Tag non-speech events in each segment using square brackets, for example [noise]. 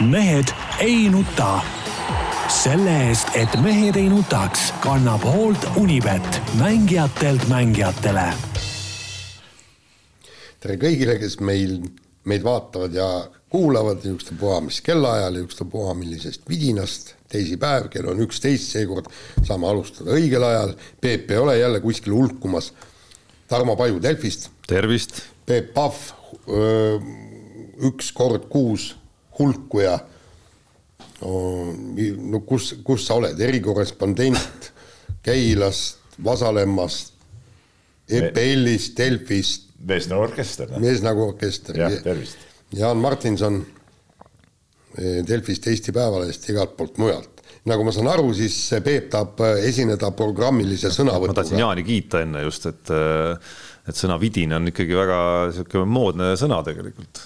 mehed ei nuta. selle eest, et mehed ei nutaks, kannab hoolt Unibet, mängijatelt mängijatele. tere kõigile, kes meil, meid vaatavad ja kuulavad, ükstapuha mis kellaajal, ükstapuha millisest vidinast, teisipäev, kell on üksteist, seekord saame alustada õigel ajal. Peep ei ole jälle kuskil hulkumas. Tarmo Paju Delfist. tervist. Peep Pahv, üks kord kuus hulkuja. no kus, kus sa oled, erikorrespondent Keilast, Vasalemmast, EPL-ist, Delfist. mees nagu orkester. mees nagu orkester. jah, tervist. Jaan Martinson Delfist, Eesti Päevalehest, igalt poolt mujalt. nagu ma saan aru, siis Peep tahab esineda programmilise sõnavõtuga. ma tahtsin Jaani kiita enne just, et, et sõna vidin on ikkagi väga sihuke moodne sõna tegelikult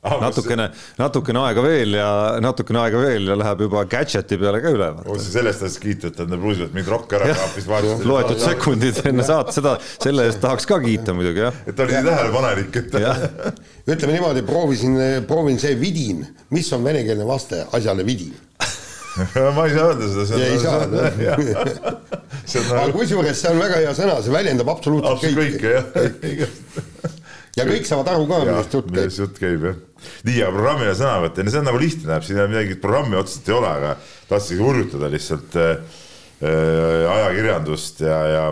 natukene, natukene aega veel ja natukene aega veel ja läheb juba gadget'i peale ka üle. sellest ajast kiita, et nad Bruusilt mind rokk ära kaapis. loetud sekundid enne saate, seda, selle eest tahaks ka kiita muidugi jah. et ta oli nii tähelepanelik, et. ütleme niimoodi, proovisin, proovin see vidin, mis on venekeelne vaste asjale vidin [laughs] ma ei saa öelda seda. ei saa öelda. [laughs] [laughs] aga kusjuures see on väga hea sõna, see väljendab absoluutselt kõike. kõike jah ja kõik saavad aru ka, millest jutt käib. millest jutt käib jah. nii, aga programmile sõnavõtt, see on nagu lihtne näeb, siin midagi programmi otseselt ei ole, aga tahtsingi hurjutada lihtsalt äh, ajakirjandust ja, ja,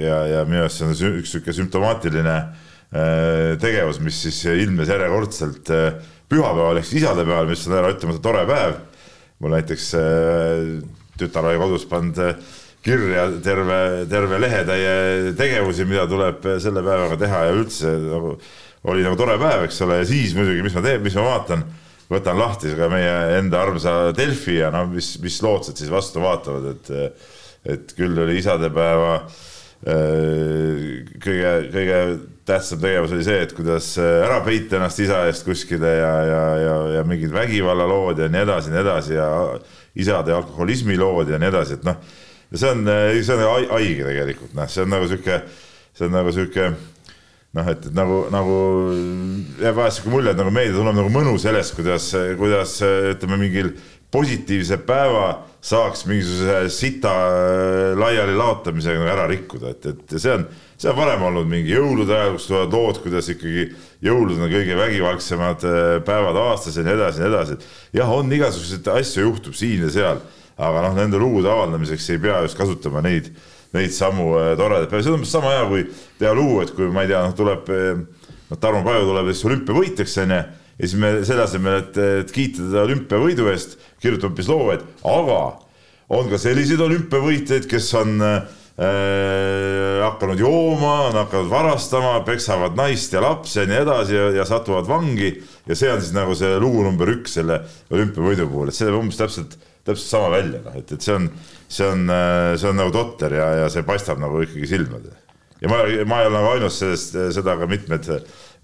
ja, ja minu arust see on üks sihuke sümptomaatiline äh, tegevus, mis siis ilmnes järjekordselt äh, pühapäeval ehk siis isadepäeval, mis on ära ütlemata tore päev. mul näiteks äh, tütar oli kodus pannud äh, kirja terve, terve lehetäie tegevusi, mida tuleb selle päevaga teha ja üldse nagu oli nagu tore päev, eks ole, ja siis muidugi, mis ma teen, mis ma vaatan, võtan lahti ka meie enda armsa Delfi ja noh, mis, mis lootsad siis vastu vaatavad, et et küll oli isadepäeva kõige, kõige tähtsam tegevus oli see, et kuidas ära peita ennast isa eest kuskile ja, ja, ja, ja mingid vägivallalood ja nii edasi nii edasi ja isade alkoholismi lood ja nii edasi, et noh see on, see on haige tegelikult, noh, see on nagu sihuke, see on nagu sihuke noh, et, et nagu, nagu jääb vahest sihuke mulje, et nagu meedia tunneb nagu mõnu sellest, kuidas, kuidas ütleme, mingil positiivse päeva saaks mingisuguse sita laiali laotamisega nagu ära rikkuda, et, et see on, see on varem olnud mingi jõulude ajal, kus tulevad lood, kuidas ikkagi jõulud on kõige vägivaldsemad päevad aastas ja nii edasi ja nii edasi. jah, on igasuguseid asju juhtub siin ja seal aga noh, nende lugude avaldamiseks ei pea just kasutama neid, neid samu äh, toredaid päevi, see on umbes sama hea, kui teha lugu, et kui ma ei tea, noh, tuleb, äh, noh, Tarmo Paju tuleb siis olümpiavõitjaks, onju, ja siis me selle asemel, et, et kiita teda olümpiavõidu eest, kirjutame hoopis loo, et aga on ka selliseid olümpiavõitjaid, kes on äh, hakanud jooma, on hakanud varastama, peksavad naist ja lapsi ja nii edasi ja, ja satuvad vangi. Ja see on siis nagu see lugu number üks selle olümpiavõidu puhul, et see umbes täpselt täpselt sama välja, noh, et, et see on, see on, äh, see on nagu totter ja, ja see paistab nagu ikkagi silmade. ja ma, ma ei ole nagu ainus seda ka mitmed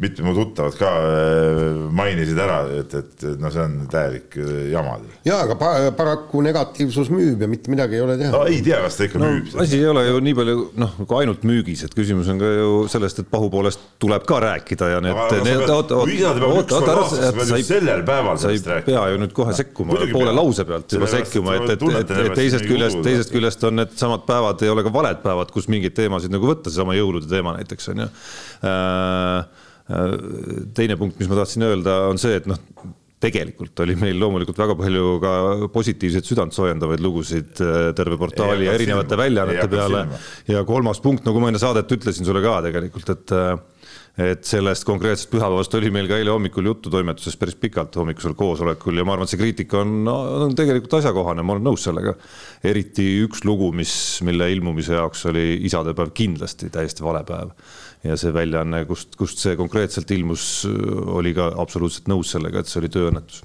mitmed mu tuttavad ka äh, mainisid ära, et, et no see on täielik äh, jama. ja aga pa paraku negatiivsus müüb ja mitte midagi ei ole teha. no ei tea, kas ta ikka no, müüb. asi ei ole ju nii palju noh, nagu ainult müügis, et küsimus on ka ju sellest, et pahupoolest tuleb ka rääkida ja need. oota, oota, oota, sa ei, sellel päeval sa ei pea ju nüüd kohe sekkuma, poole lause pealt juba sekkuma, et, et, et, et teisest küljest, teisest küljest on needsamad päevad ei ole ka valed päevad, kus mingeid teemasid nagu võtta, seesama jõulude teema näiteks on ju Äh, teine punkt, mis ma tahtsin öelda, on see, et noh, tegelikult oli meil loomulikult väga palju ka positiivseid südantsoojendavaid lugusid äh, terve portaali ja erinevate väljaannete peale. ja kolmas punkt, nagu ma enne saadet ütlesin sulle ka tegelikult, et äh, et sellest konkreetsest pühapäevast oli meil ka eile hommikul juttu toimetuses päris pikalt hommikusel koosolekul ja ma arvan, et see kriitika on, on tegelikult asjakohane, ma olen nõus sellega. eriti üks lugu, mis, mille ilmumise jaoks oli isadepäev kindlasti täiesti vale päev ja see väljaanne, kust, kust see konkreetselt ilmus, oli ka absoluutselt nõus sellega, et see oli tööõnnetus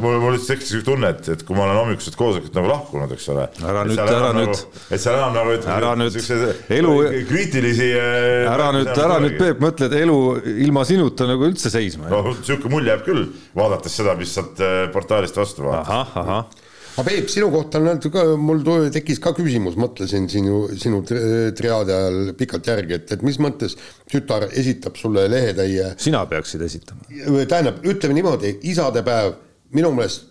mul, mul lihtsalt tekkis üks tunne, et, et kui ma olen hommikuselt koosolekult nagu lahkunud, eks ole. ära nüüd, ära nüüd nagu,. et seal enam nagu ütleme. nüüd, elu. kriitilisi. Äh, ära nüüd, ära nüüd, Peep, mõtle, et elu ilma sinuta nagu üldse seisma. no sihuke mulje jääb küll, vaadates seda, mis sealt äh, portaalist vastu vaatab. ahah, ahah aga Peep, sinu kohta on öeldud ka, mul tekkis ka küsimus, mõtlesin sinu, sinu triaadi ajal pikalt järgi, et, et mis mõttes tütar esitab sulle lehetäie. sina peaksid esitama. tähendab, ütleme niimoodi, isadepäev minu meelest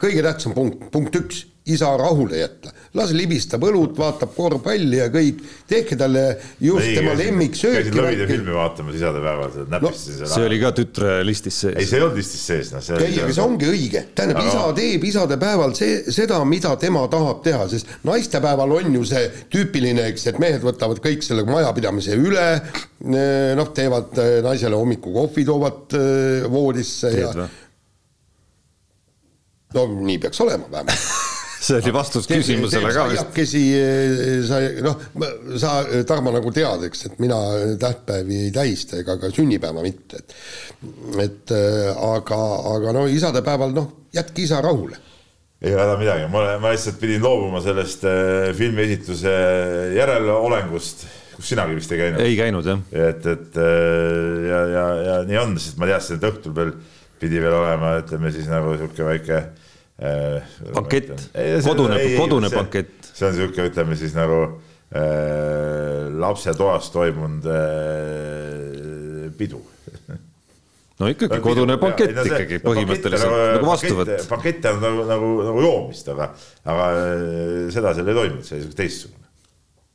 kõige tähtsam punkt, punkt üks, isa rahule jätta. las libistab õlut, vaatab korvpalli ja kõik, tehke talle just ei, tema lemmiksööki. käisid Lõvide filmi vaatamas isadepäeval, näppisid no, seda. see oli ka tütre listis sees. ei, see ei olnud listis sees, noh. ei, aga see ongi õige, tähendab no., isa teeb isadepäeval see, seda, mida tema tahab teha, sest naistepäeval on ju see tüüpiline, eks, et mehed võtavad kõik selle majapidamise üle, noh, teevad naisele hommikukohvi, toovad voodisse Teed, ja no nii peaks olema vähemalt [laughs] see oli vastus küsimusele ka vist. aiakesi eh, sa noh, sa Tarmo nagu tead, eks, et mina tähtpäevi ei tähista ega ka sünnipäeva mitte, et et eh, aga, aga no isadepäeval noh, jätke isa rahule ei ole häda midagi, ma, ma lihtsalt pidin loobuma sellest filmiesituse järeleolengust, kus sinagi vist ei käinud. ei käinud jah. et, et ja, ja, ja nii on, sest ma teadsin, et õhtul veel pidi veel olema, ütleme siis nagu sihuke väike äh,. Bankett, kodune, kodune bankett. see on sihuke, ütleme siis nagu äh, lapse toas toimunud äh, pidu. No ikkagi no, kodune bankett no, ikkagi põhimõtteliselt nagu, nagu vastuvõtt. bankette on nagu, nagu, nagu joomist, aga, aga äh, seda seal ei toimunud, see oli teistsugune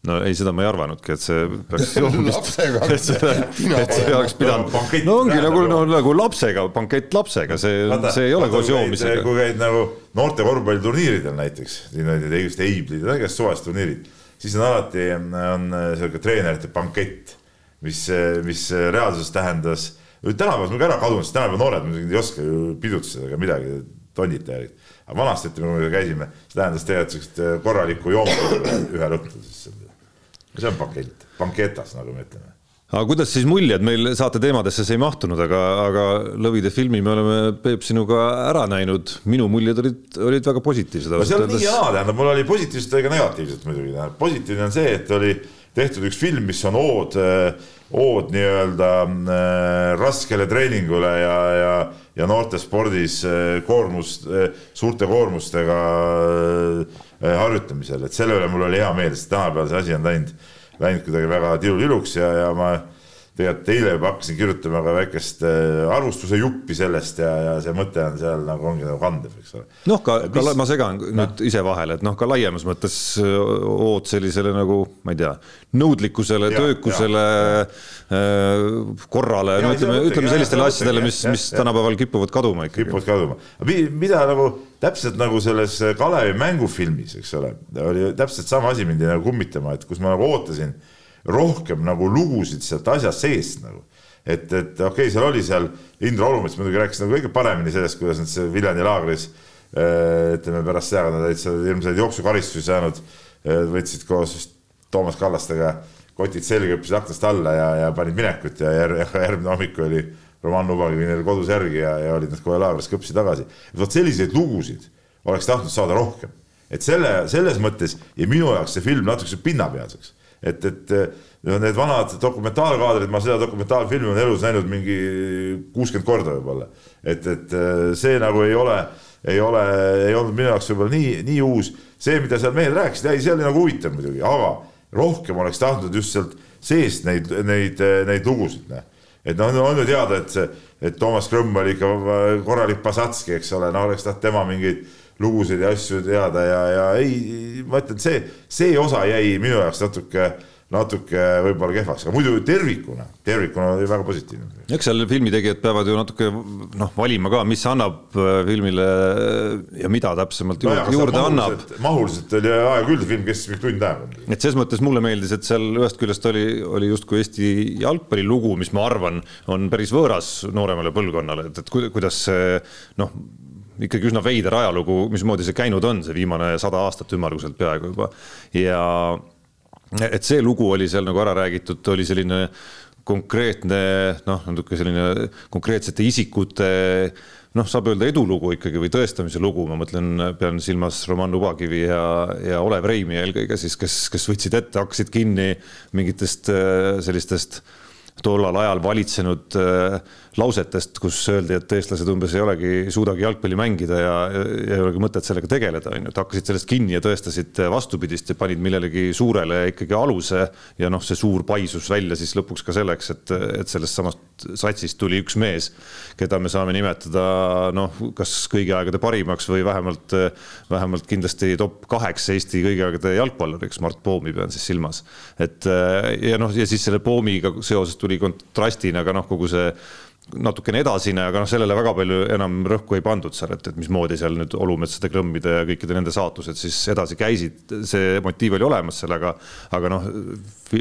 no ei, seda ma ei arvanudki, et see peaks [laughs] lapsega, et [laughs] seda, et see [laughs] oleks pidanud, no ongi nagu, no nagu lapsega, bankett lapsega, see, see ei ole koos joomisega. kui käid nagu noorte korvpalliturniiridel näiteks, siin on just Eiblid ja igast suvalised turniirid, siis on alati, on sihuke treenerite bankett, mis, mis reaalsuses tähendas, tänapäeval on ka ära kadunud, sest tänapäeva noored muidugi ei oska ju pidutuseda ega midagi, tonnita järgi. aga vanasti, ütleme, kui me käisime, see tähendas tegelikult siukest korralikku joomist ühel õhtul siis see on pakett, banketas, nagu me ütleme aga kuidas siis muljed meil saate teemadesse see ei mahtunud, aga, aga Lõvide filmi me oleme, Peep, sinuga ära näinud, minu muljed olid, olid väga positiivsed. no see on nii hea, tähendab, mul oli positiivset ja ka negatiivset muidugi, tähendab, positiivne on see, et oli tehtud üks film, mis on ood, ood nii-öelda äh, raskele treeningule ja, ja, ja noortespordis äh, koormus, äh, suurte koormustega harjutamisel, et selle üle mul oli hea meel, sest tänapäeval see asi on läinud, läinud kuidagi väga tiluliluks ja, ja ma tegelikult eile juba hakkasin kirjutama ka väikest äh, arvustuse juppi sellest ja, ja see mõte on seal nagu ongi nagu kandev, eks ole. noh, ka, ka mis... ma segan nüüd no. ise vahele, et noh, ka laiemas mõttes äh, ood sellisele nagu ma ei tea, nõudlikkusele, töökusele, äh, korrale, no ütleme, ütleme sellistele asjadele, mis, mis tänapäeval kipuvad kaduma ikkagi. kipuvad kaduma, mida nagu täpselt nagu selles Kalevi mängufilmis, eks ole, oli täpselt sama asi mind nagu kummitama, et kus ma nagu ootasin rohkem nagu lugusid sealt asjast seest nagu. et, et okei okay,, seal oli seal, Indrek Olumets muidugi rääkis nagu kõige paremini sellest, kuidas nad seal Viljandi laagris äh, ütleme pärast seda, nad olid seal hirmsaid jooksukaristusi saanud, äh, võtsid koos Toomas Kallastega kotid selga, hüppasid aknast alla ja, ja panid minekut ja jär, [laughs] järgmine hommik oli Roman Lubagi neil kodus järgi ja, ja olid nad kohe laagris kõpsi tagasi. vot selliseid lugusid oleks tahtnud saada rohkem, et selle, selles mõttes ja minu jaoks see film natukese pinnapealseks et, et no need vanad dokumentaalkaadrid, ma seda dokumentaalfilmi olen elus näinud mingi kuuskümmend korda võib-olla. et, et see nagu ei ole, ei ole, ei olnud minu jaoks võib-olla nii, nii uus. see, mida seal mehed rääkisid, ei, see oli nagu huvitav muidugi, aga rohkem oleks tahtnud just sealt seest neid, neid, neid lugusid, noh. et noh, on ju teada, et see, et Toomas Krõmm oli ikka korralik Pasatski, eks ole, no oleks tahtnud tema mingeid lugusid ja asju teada ja, ja ei, ma ütlen, see, see osa jäi minu jaoks natuke natuke võib-olla kehvaks, aga muidu tervikuna, tervikuna oli väga positiivne. eks seal filmitegijad peavad ju natuke noh, valima ka, mis annab äh, filmile ja mida täpsemalt no juurde, jah, juurde annab. mahuliselt oli aeg küll, film kestis mingi tund aega. et selles mõttes mulle meeldis, et seal ühest küljest oli, oli justkui Eesti jalgpallilugu, mis ma arvan, on päris võõras nooremale põlvkonnale, et, et kuidas see noh ikkagi üsna veider ajalugu, mismoodi see käinud on, see viimane sada aastat ümmarguselt peaaegu juba. ja et see lugu oli seal nagu ära räägitud, oli selline konkreetne noh, natuke selline konkreetsete isikute noh, saab öelda edulugu ikkagi või tõestamise lugu, ma mõtlen, pean silmas Roman Ubakivi ja, ja Olev Reimi eelkõige siis, kes, kes võtsid ette, hakkasid kinni mingitest sellistest äh, tollal ajal valitsenud äh, lausetest, kus öeldi, et eestlased umbes ei olegi, suudagi jalgpalli mängida ja, ja ei olegi mõtet sellega tegeleda, on ju, et hakkasid sellest kinni ja tõestasid vastupidist ja panid millelegi suurele ikkagi aluse ja noh, see suur paisus välja siis lõpuks ka selleks, et, et sellest samast satsist tuli üks mees, keda me saame nimetada noh, kas kõigi aegade parimaks või vähemalt, vähemalt kindlasti top kaheks Eesti kõigi aegade jalgpalluriks, Mart Poomi pean siis silmas. et ja noh, ja siis selle Poomiga seoses tuli kontrastina ka noh, kogu see natukene edasine, aga noh, sellele väga palju enam rõhku ei pandud seal, et, et mismoodi seal nüüd olumetsade, klõmmide ja kõikide nende saatused siis edasi käisid. see motiiv oli olemas seal, aga, aga noh,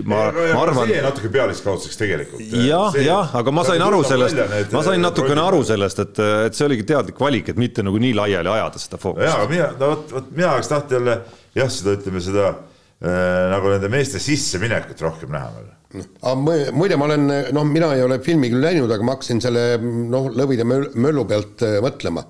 ma, ma arvan. see jäi natuke pealiskaudseks tegelikult. jah, jah, aga ma sain aru sellest, ma sain natukene aru sellest, et, et see oligi teadlik valik, et mitte nagu nii laiali ajada seda fookust. jaa, aga mina, no vot, vot mina oleks tahtnud jälle jah, seda ütleme seda äh, nagu nende meeste sisseminekut rohkem näha veel muide, ma olen, noh, mina ei ole filmi küll näinud, aga ma hakkasin selle noh, lõvide möllu pealt äh, mõtlema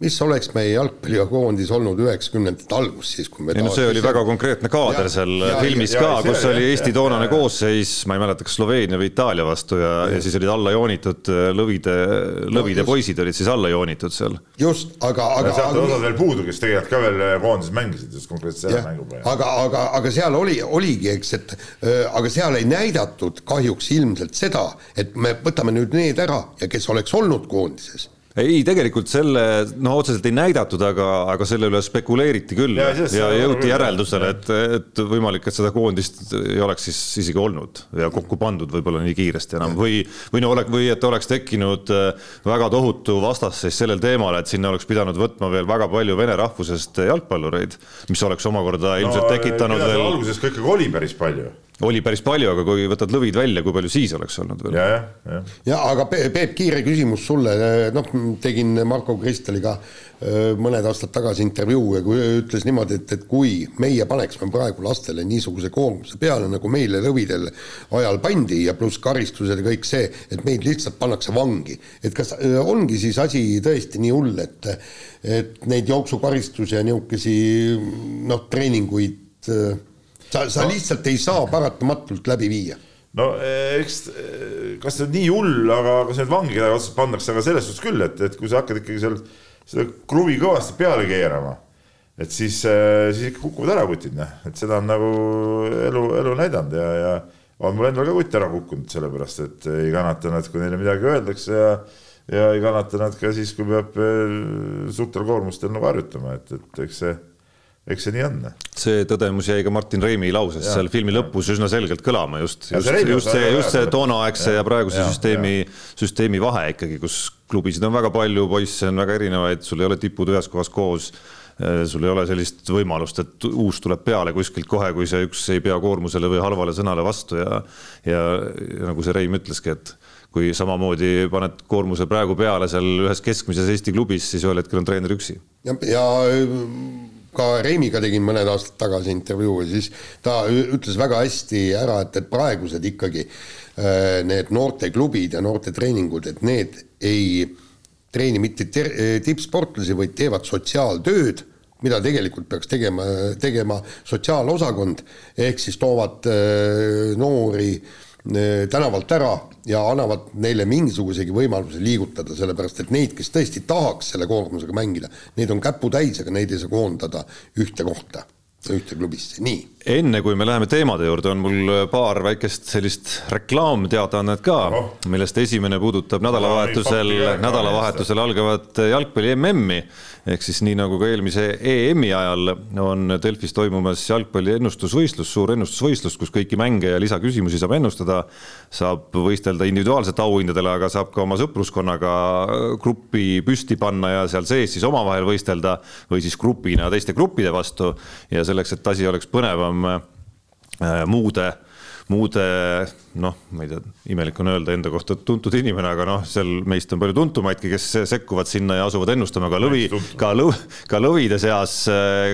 mis oleks meie jalgpallikoondis olnud üheksakümnendate algus siis, kui me ei no see oli väga konkreetne kaader ja, seal ja, filmis ja, ka, kus see, oli Eesti toonane koosseis, ma ei mäleta, kas Sloveenia või Itaalia vastu ja, ja., ja siis olid alla joonitud äh, lõvide, lõvide no, poisid olid siis alla joonitud seal. just, aga, aga. sealt on osad veel puudu, kes tegelikult ka veel äh, koondises mängisid just konkreetselt selle mängu peale. aga, aga, aga seal oli, oligi, eks, et äh, aga seal ei näidatud kahjuks ilmselt seda, et me võtame nüüd need ära ja kes oleks olnud koondises ei, tegelikult selle, no otseselt ei näidatud, aga, aga selle üle spekuleeriti küll. Ja, ja jõuti järeldusele, et, et võimalik, et seda koondist ei oleks siis isegi olnud ja kokku pandud võib-olla nii kiiresti enam. Või, või no oleks, või et oleks tekkinud äh, väga tohutu vastasseis sellel teemal, et sinna oleks pidanud võtma veel väga palju vene rahvusest jalgpallureid, mis oleks omakorda ilmselt no, tekitanud veel. alguses ka ikkagi oli päris palju oli päris palju, aga kui võtad lõvid välja, kui palju siis oleks olnud veel? ja, ja, ja. ja aga Peep, kiire küsimus sulle, noh, tegin Marko Kristeliga mõned aastad tagasi intervjuu ja kui ütles niimoodi, et, et kui meie paneksime praegu lastele niisuguse koormuse peale, nagu meile lõvidel ajal pandi ja pluss karistused ja kõik see, et meid lihtsalt pannakse vangi, et kas ongi siis asi tõesti nii hull, et et neid jooksukaristusi ja niisugusi noh, treeninguid äh, sa, sa no. lihtsalt ei saa paratamatult läbi viia no eks, kas see on nii hull, aga kas need vangi kedagi otseselt pannakse, aga selles suhtes küll, et, et kui sa hakkad ikkagi seal seda kruvi kõvasti peale keerama, et siis, siis ikka kukuvad ära kutid, noh, et seda on nagu elu, elu näidanud ja, ja on mul endal ka kutt ära kukkunud, sellepärast et ei kannata nad, kui neile midagi öeldakse ja ja ei kannata nad ka siis, kui peab suurtel koormustel nagu harjutama, et, et eks see eks see nii on. see tõdemus jäi ka Martin Reimi lauses ja, seal filmi lõpus üsna selgelt kõlama just, just, just see, just see toonaaegse ja, praeguse ja, süsteemi, süsteemi vahe ikkagi, kus klubisid on väga palju, poisse on väga erinevaid, sul ei ole tipud ühes kohas koos äh, sul ei ole sellist võimalust, et uus tuleb peale kuskilt kohe, kui see üks ei pea koormusele või halvale sõnale vastu ja ja, ja nagu see Reim ütleski, et kui samamoodi paned koormuse praegu peale seal ühes keskmises Eesti klubis, siis ühel hetkel on treener üksi. ja, ja ka Reimiga tegin mõned aastad tagasi intervjuu ja siis ta ütles väga hästi ära, et, et praegused ikkagi äh, need noorteklubid ja noortetreeningud, et need ei treeni mitte tippsportlasi, vaid teevad sotsiaaltööd, mida tegelikult peaks tegema, tegema sotsiaalosakond, ehk siis toovad äh, noori äh, Äh, tänavalt ära ja annavad neile mingisugusegi võimaluse liigutada, sellepärast et neid, kes tõesti tahaks selle koormusega mängida, neid on käputäis, aga neid ei saa koondada ühte kohta ühte klubisse, nii. enne kui me läheme teemade juurde, on mul paar väikest sellist reklaamteadaannet ka, millest esimene puudutab nädalavahetusel, nädalavahetusel algavat jalgpalli MM-i ehk siis nii nagu ka eelmise EM-i ajal on Delfis toimumas jalgpalli ennustusvõistlus, suur ennustusvõistlus, kus kõiki mänge ja lisaküsimusi saab ennustada. saab võistelda individuaalsete auhindadele, aga saab ka oma sõpruskonnaga gruppi püsti panna ja seal sees siis omavahel võistelda või siis grupina teiste gruppide vastu. ja selleks, et asi oleks põnevam äh, muude muude noh, ma ei tea, imelik on öelda enda kohta tuntud inimene, aga noh, seal meist on palju tuntumaidki, kes sekkuvad sinna ja asuvad ennustama ka lõvi, ka lõv, ka lõvide seas,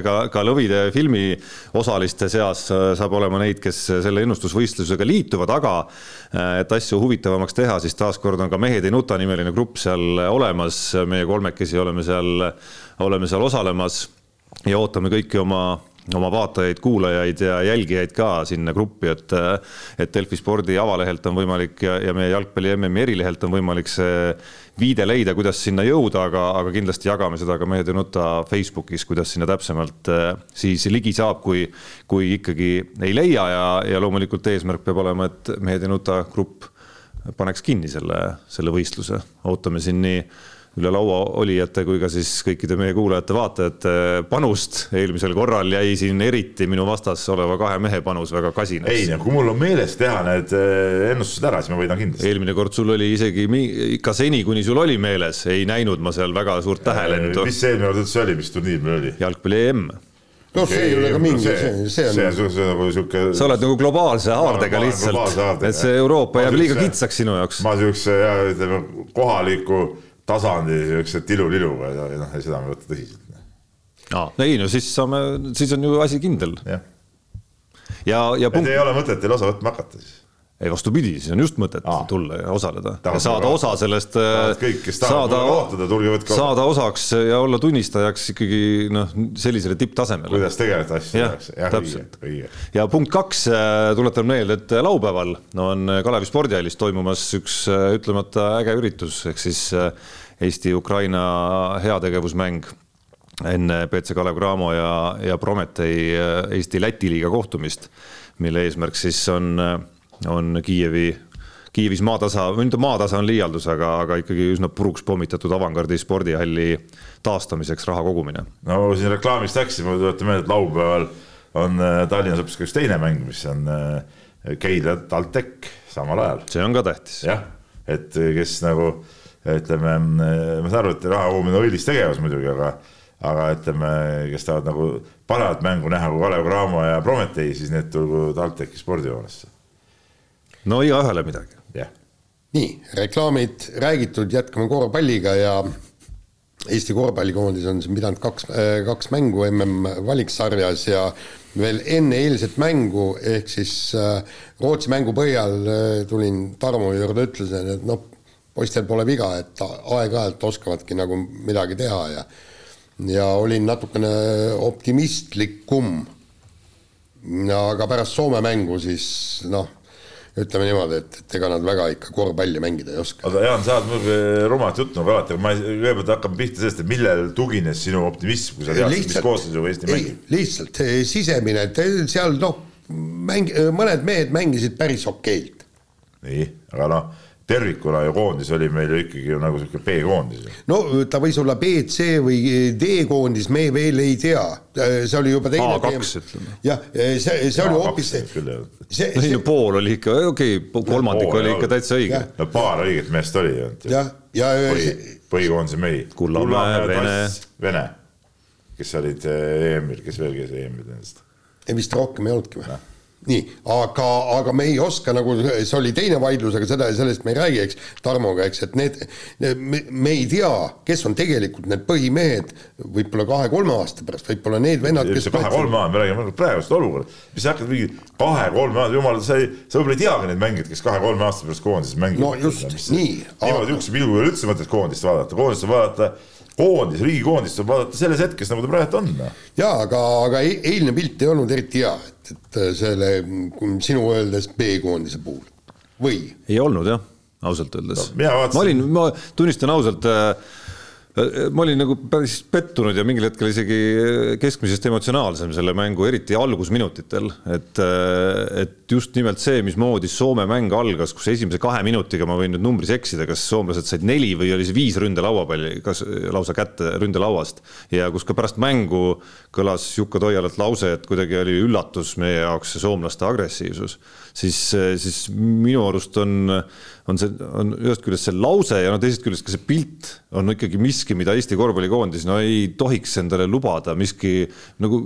ka, ka lõvide filmi osaliste seas saab olema neid, kes selle ennustusvõistlusega liituvad, aga et asju huvitavamaks teha, siis taaskord on ka Mehed ei nuta nimeline grupp seal olemas, meie kolmekesi oleme seal, oleme seal osalemas ja ootame kõiki oma oma vaatajaid-kuulajaid ja jälgijaid ka sinna gruppi, et, et Delfi spordi avalehelt on võimalik ja, ja meie jalgpalli MM-i erilehelt on võimalik see viide leida, kuidas sinna jõuda, aga, aga kindlasti jagame seda ka Mehed ei nuta Facebookis, kuidas sinna täpsemalt siis ligi saab, kui, kui ikkagi ei leia ja, ja loomulikult eesmärk peab olema, et Mehed ei nuta grupp paneks kinni selle, selle võistluse, ootame siin nii üle laua olijate kui ka siis kõikide meie kuulajate-vaatajate panust. eelmisel korral jäi siin eriti minu vastas oleva kahe mehe panus väga kasinaks. ei, kui mul on meeles teha need äh, ennustused ära, siis ma võidan kindlasti. eelmine kord sul oli isegi ikka seni, kuni sul oli meeles, ei näinud ma seal väga suurt tähelendu. mis see eelmine kord üldse oli, mis turniir meil oli? jalgpalli EM noh, see ei ole ka mingi, see, see on. see on nagu sihuke. sa oled nagu globaalse haardega lihtsalt, et see Euroopa jääb liiga kitsaks sinu jaoks. ma siukse, ütleme kohaliku tasandi siukse tiluliluga ja, ja noh, seda me ei võta tõsiselt. aa, ei no siis saame, siis on ju asi kindel. ja, ja, ja punkt. ei ole mõtet teil osa võtma hakata siis ei vastupidi, siis on just mõtet Aa. tulla ja osaleda tahad ja saada osa sellest. kõik, kes tahavad kaotada, tulge võtke osa. saada osaks ja olla tunnistajaks ikkagi noh, sellisele tipptasemele. kuidas tegeleda asju tehakse. jah, täpselt. ja punkt kaks, äh, tuletan meelde, et laupäeval on Kalevi spordihallis toimumas üks äh, ütlemata äge üritus, ehk siis äh, Eesti-Ukraina heategevusmäng enne BC Kalev Cramo ja, ja Prometee Eesti-Läti liiga kohtumist, mille eesmärk siis on on Kiievi, Kiievis maatasa, või nüüd maatasa on liialdus, aga, aga ikkagi üsna puruks pommitatud avangardi spordihalli taastamiseks raha kogumine. no siin reklaamist läks, ma tuletan meelde, et laupäeval on äh, Tallinnas hoopis ka üks teine mäng, mis on äh, Keila TalTech samal ajal. see on ka tähtis. jah, et kes nagu ütleme, äh, ma saan aru, et raha kogumine on õilis tegevus muidugi, aga aga ütleme, kes tahavad nagu paremat mängu näha kui Kalev Cramo ja Prometee, siis need tulgu TalTechi spordihoonesse no igaühele midagi. jah. nii, reklaamid räägitud, jätkame korvpalliga ja Eesti korvpallikoondis on siin pidanud kaks, äh, kaks mängu mm valiksarjas ja veel enne eilset mängu, ehk siis äh, Rootsi mängu põhjal äh, tulin Tarmo juurde, ütlesin, et noh, poistel pole viga, et aeg-ajalt oskavadki nagu midagi teha ja ja olin natukene optimistlikum. aga pärast Soome mängu siis noh, ütleme niimoodi, et, et ega nad väga ikka korvpalli mängida ei oska. aga Jaan, sa oled muidugi rumalat juttu nagu alati, aga ma kõigepealt hakkame pihta sellest, et millel tugines sinu optimism, kui sa teadsid, mis koosseisuga Eesti mängib? lihtsalt sisemine, et seal noh, mäng, mõned mehed mängisid päris okeilt. nii, aga noh tervikuna ju koondis oli meil ju ikkagi ju nagu sihuke B-koondis. no ta võis olla B, C või D-koondis, me veel ei tea, see oli juba teine A2 ütleme. jah, see, see oli hoopis see, see, see no, pool oli ikka, okei okay,, kolmandik pool, oli ikka täitsa õige. no paar õiget meest oli jah, ja, ja Põhi, põhikoondise mehi. Kullamäe, Vene. Vene, kes olid eh, EM-il, kes veel käis EM-il nendest? vist rohkem ei olnudki või? Nii, aga, aga me ei oska nagu, see oli teine vaidlus, aga seda, sellest me ei räägi, eks, Tarmoga, eks, et need, need, me, me ei tea, kes on tegelikult need põhimehed võib-olla kahe-kolme aasta pärast, võib-olla need vennad, kes kahe-kolme aasta, me räägime praegust olukorda, mis sa hakkad mingi kahe-kolme aasta, jumal, sa ei, sa võib-olla ei teagi neid mängijaid, kes kahe-kolme aasta pärast koondises mängivad. no just, nii. niimoodi niisuguse pilguga ei ole üldse mõtet koondist vaadata, koondist vaadata koondis, riigikoondist saab vaadata selles hetkes, nagu ta praegu on. Noh. jaa, aga, aga eilne pilt ei olnud eriti hea, et, et selle sinu öeldes B-koondise puhul või? ei olnud jah, ausalt öeldes no,. ma olin, ma tunnistan ausalt äh, ma olin nagu päris pettunud ja mingil hetkel isegi keskmisest emotsionaalsem selle mängu, eriti algusminutitel, et, et just nimelt see, mismoodi Soome mäng algas, kus esimese kahe minutiga ma võin nüüd numbris eksida, kas soomlased said neli või oli see viis ründelaua-palli, kas lausa kätte ründelauast. Ja kus ka pärast mängu kõlas Jukka Toialalt lause, et kuidagi oli üllatus meie jaoks see soomlaste agressiivsus, siis, siis minu arust on on see, on ühest küljest see lause ja no teisest küljest ka see pilt on ikkagi miski, mida Eesti korvpallikoondis no ei tohiks endale lubada miski nagu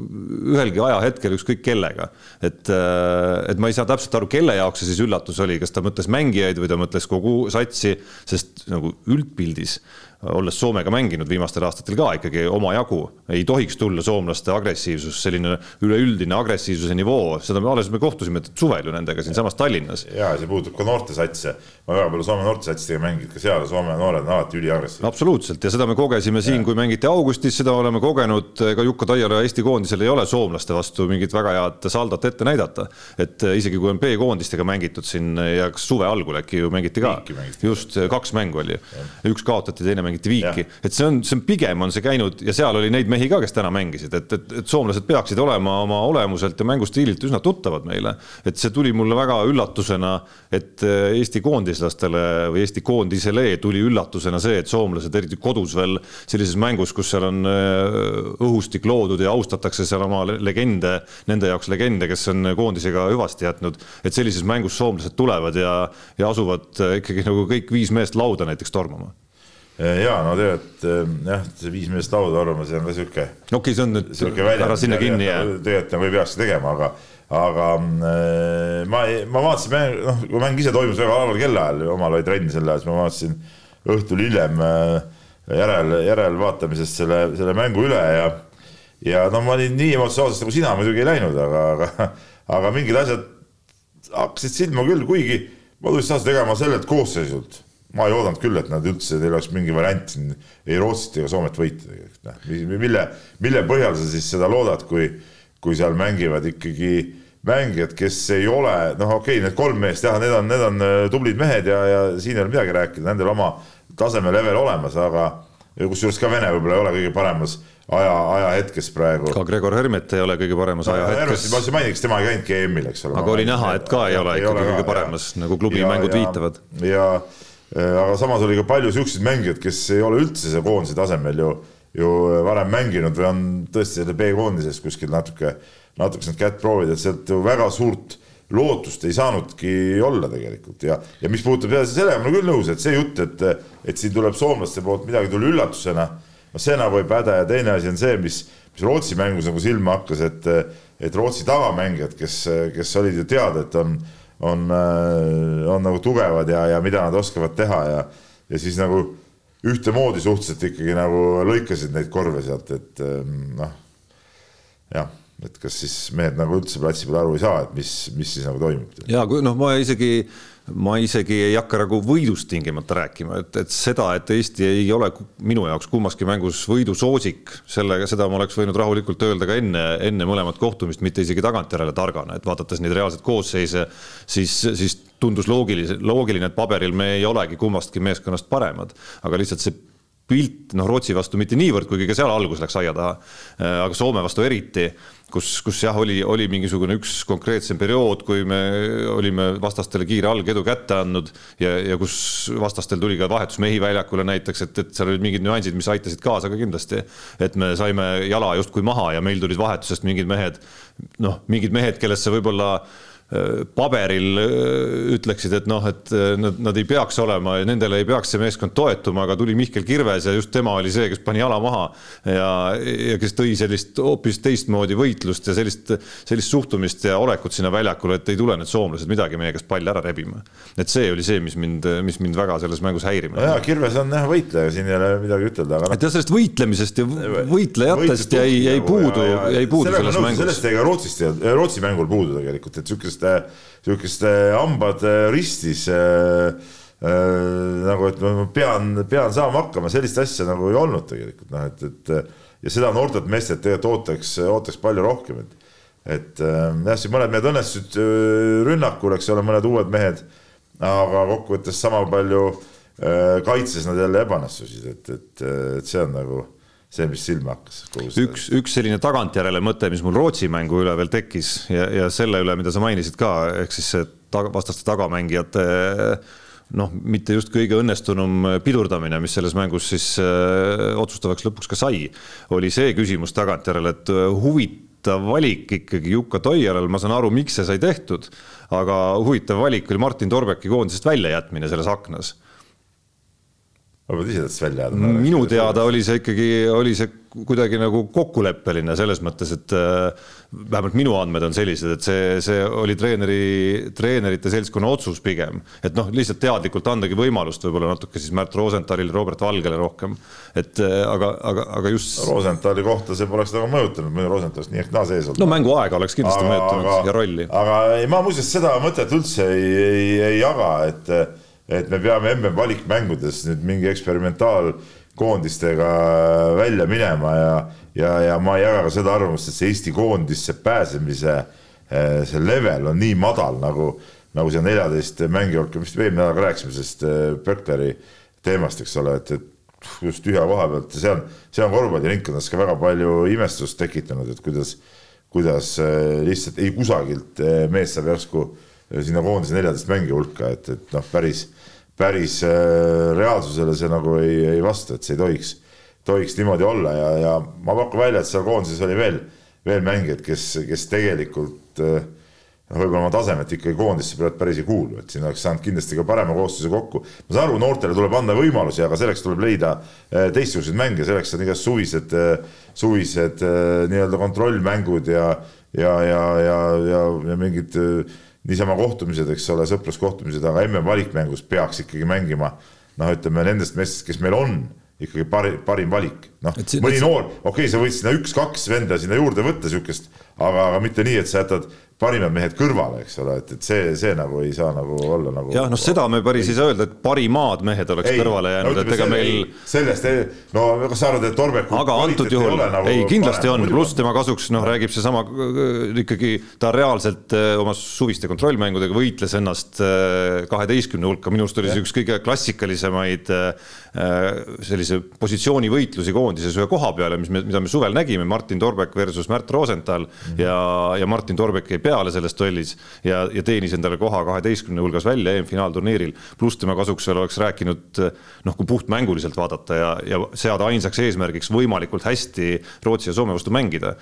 ühelgi ajahetkel ükskõik kellega. et, et ma ei saa täpselt aru, kelle jaoks see siis üllatus oli, kas ta mõtles mängijaid või ta mõtles kogu satsi, sest nagu üldpildis olles Soomega mänginud viimastel aastatel ka ikkagi omajagu, ei tohiks tulla soomlaste agressiivsus, selline üleüldine agressiivsuse nivoo, seda me alles me kohtusime suvel ju nendega siinsamas Tallinnas. ja see puudutab ka noortesatse, ma väga palju Soome noortesatsidega mänginud, ka seal Soome noored on alati üliagressiivsed. absoluutselt. Ja seda me kogesime siin, kui mängiti augustis, seda oleme kogenud, ka Jukka Taiala Eesti koondisel ei ole soomlaste vastu mingit väga head saldot ette näidata. et isegi kui on B-koondistega mängitud siin ja kas suve algul äkki ju mängiti ka, just kaks mängu oli, üks kaotati, teine mängiti viiki, et see on, see on pigem on see käinud ja seal oli neid mehi ka, kes täna mängisid, et, et, et soomlased peaksid olema oma olemuselt ja mängustiililt üsna tuttavad meile. et see tuli mulle väga üllatusena, et äh, Eesti koondislastele või Eesti koondisele tuli üllatusena see, et soomlased eriti kodus veel sellises mängus, kus seal on äh, õhustik loodud ja austatakse seal oma legende, nende jaoks legende, kes on koondisega hüvasti jätnud, et sellises mängus soomlased tulevad ja, ja asuvad äh, ikkagi nagu kõik viis meest lauda näiteks tormama ja no tegelikult jah, see viis meest lauda tormama, see on ka sihuke. okei see on nüüd, ära sinna kinni jää. tegelikult nagu ei peakski tegema, aga aga äh, ma, ma vaatasin, noh, kui mäng ise toimus väga halval kellaajal, omal oli trenn sel ajal, siis ma vaatasin õhtul hiljem äh, järel, järelvaatamisest selle, selle mängu üle ja ja no ma olin nii emotsionaalsest nagu sina muidugi ei läinud, aga, aga, aga mingid asjad hakkasid silma küll, kuigi ma tulin seda tegema sellelt koosseisult. Ma ei oodanud küll, et nad üldse, teil oleks mingi variant siin ei Rootsit ega Soomet võita tegelikult, noh, mille, mille põhjal sa siis seda loodad, kui, kui seal mängivad ikkagi mängijad, kes ei ole, noh, okei okay,, need kolm meest jah, need on, need on äh, tublid mehed ja, ja siin ei ole midagi rääkida, nendel oma taseme level olemas, aga kusjuures ka Vene võib-olla ei ole kõige paremas aja, ajahetkes praegu. ka Gregor Hermet ei ole kõige paremas ajahetkes. ma just mainiks, tema ei käinudki EM-il, eks ole. aga oli näha, et ka ei ole ikkagi kõige paremas, nagu klubi ja, mängud ja, viitavad. ja äh, aga samas oli ka palju siukseid mängijaid, kes ei ole üldse see koondise tasemel ju, ju varem mänginud või on tõesti selle B-koondises kuskil natuke natuke sealt kätt proovida, et sealt ju väga suurt lootust ei saanudki olla tegelikult. Ja, ja mis puudutab jälle sellega ma olen küll nõus, et see jutt, et, et siin tuleb soomlaste poolt midagi tuli üllatusena, no see nagu ei päde. Ja teine asi on see, mis, mis Rootsi mängus nagu silma hakkas, et, et Rootsi tagamängijad, kes, kes olid ju teada, et on, on, on nagu tugevad ja, ja mida nad oskavad teha ja, ja siis nagu ühtemoodi suhteliselt ikkagi nagu lõikasid neid korve sealt, et noh, jah et kas siis mehed nagu üldse platsi peal aru ei saa, et mis, mis siis nagu toimub. ja kui noh, ma isegi, ma isegi ei hakka nagu võidust tingimata rääkima, et, et seda, et Eesti ei ole minu jaoks kummaski mängus võidusoosik, sellega, seda ma oleks võinud rahulikult öelda ka enne, enne mõlemat kohtumist, mitte isegi tagantjärele targana, et vaadates neid reaalseid koosseise, siis, siis tundus loogiline, loogiline, et paberil me ei olegi kummastki meeskonnast paremad, aga lihtsalt see pilt, noh, Rootsi vastu mitte niivõrd, kuigi ka seal algus läks aia taha, aga Soome vastu eriti kus, kus jah, oli, oli mingisugune üks konkreetsem periood, kui me olime vastastele kiire algedu kätte andnud ja, ja kus vastastel tuli ka vahetusmehi väljakule näiteks, et, et seal olid mingid nüansid, mis aitasid kaasa ka kindlasti. et me saime jala justkui maha ja meil tulid vahetusest mingid mehed, noh, mingid mehed, kellesse võib-olla paberil äh, ütleksid, et noh, et äh, nad, nad ei peaks olema ja nendele ei peaks see meeskond toetuma, aga tuli Mihkel Kirves ja just tema oli see, kes pani jala maha ja, ja kes tõi sellist hoopis teistmoodi võitlust ja sellist, sellist suhtumist ja olekut sinna väljakule, et ei tule need soomlased midagi meie käest palli ära rebima. et see oli see, mis mind, mis mind väga selles mängus häirima no. jaa, Kirves on jah võitleja, siin ei ole midagi ütelda, aga noh. et jah, sellest võitlemisest ja võitlejatest jäi, jäi puudu, jäi puudu selles mängus. sellest jäi ka Rootsist, Rootsi mängul puudu tegelikult, et sihukest sihukest, sihukest hambad äh, ristis äh, äh, nagu, et ma pean, pean saama hakkama, sellist asja nagu ei olnud tegelikult noh, et, et ja seda noortelt meestelt tegelikult ootaks, ootaks palju rohkem, et et jah, siin mõned mehed õnnestusid rünnakul, eks ole, mõned uued mehed, aga kokkuvõttes sama palju kaitses nad jälle ebaõnnestusid, et, et, et see on nagu see, mis silma hakkas. üks, üks selline tagantjärele mõte, mis mul Rootsi mängu üle veel tekkis ja, ja selle üle, mida sa mainisid ka, ehk siis see taga, vastaste tagamängijate noh, mitte just kõige õnnestunum pidurdamine, mis selles mängus siis öö, otsustavaks lõpuks ka sai, oli see küsimus tagantjärele, et huvitav valik ikkagi Jukka Toialal, ma saan aru, miks see sai tehtud, aga huvitav valik oli Martin Torbeki koondisest väljajätmine selles aknas ma pean ise tast välja jääma. minu teada oli see ikkagi, oli see kuidagi nagu kokkuleppeline selles mõttes, et äh, vähemalt minu andmed on sellised, et see, see oli treeneri, treenerite seltskonna otsus pigem. et noh, lihtsalt teadlikult andagi võimalust võib-olla natuke siis Märt Rosenthalile, Robert Valgele rohkem. et äh, aga, aga, aga just. Rosenthali kohta see poleks nagu mõjutanud, muidu Rosenthalist nii ehk naa sees olnud. no mänguaega oleks kindlasti aga, mõjutanud aga, ja rolli. aga ei, ma muuseas seda mõtet üldse ei, ei, ei jaga, et et me peame MM-valikmängudes nüüd mingi eksperimentaalkoondistega välja minema ja, ja, ja ma ei jaga ka seda arvamust, et see Eesti koondisse pääsemise eh, see level on nii madal nagu, nagu see neljateist mängijaga, mis me eelmine nädal ka rääkisime sellest Böckleri teemast, eks ole, et, et just tühja koha pealt ja see on, see on korvpalliringkondades ka väga palju imestust tekitanud, et kuidas, kuidas äh, lihtsalt ei kusagilt äh, mees saab järsku sinna koondise neljateist mängija hulka, et, et noh, päris, päris reaalsusele see nagu ei, ei vasta, et see ei tohiks, tohiks niimoodi olla ja, ja ma pakun välja, et seal koondises oli veel, veel mängijaid, kes, kes tegelikult äh, noh, võib-olla oma tasemet ikkagi koondisse päris ei kuulu, et siin oleks saanud kindlasti ka parema koosseisu kokku. ma saan aru, noortele tuleb anda võimalusi, aga selleks tuleb leida eh, teistsuguseid mänge, selleks on igast suvised, suvised nii-öelda kontrollmängud ja, ja, ja, ja, ja, ja mingid niisama kohtumised, eks ole, sõpruskohtumised, aga MM-valikmängus peaks ikkagi mängima noh, ütleme nendest meestest, kes meil on ikkagi parim, parim valik. noh, mõni noor, okei okay,, sa võid sinna üks-kaks venda sinna juurde võtta, sihukest, aga, aga mitte nii, et sa jätad parimad mehed kõrvale, eks ole, et, et see, see nagu ei saa nagu olla nagu. jah, noh, seda me päris ei saa öelda, et parimad mehed oleks ei, kõrvale jäänud no,, et ega meil. sellest, no kas sa arvad, et Torbeku. aga antud juhul, nagu ei kindlasti on, pluss tema kasuks noh, räägib seesama ikkagi ta reaalselt äh, oma suviste kontrollmängudega võitles ennast äh, kaheteistkümne hulka, minu arust oli see üks kõige klassikalisemaid äh, sellise positsioonivõitlusi koondises ühe koha peale, mis me, mida me suvel nägime, Martin Torbek versus Märt Rosenthal mm -hmm. ja, ja Martin Torbek ei pea peale selles duellis ja, ja teenis endale koha kaheteistkümne hulgas välja EM-finaalturniiril. pluss tema kasuks veel oleks rääkinud noh, kui puhtmänguliselt vaadata ja, ja seada ainsaks eesmärgiks võimalikult hästi Rootsi ja Soome vastu mängida.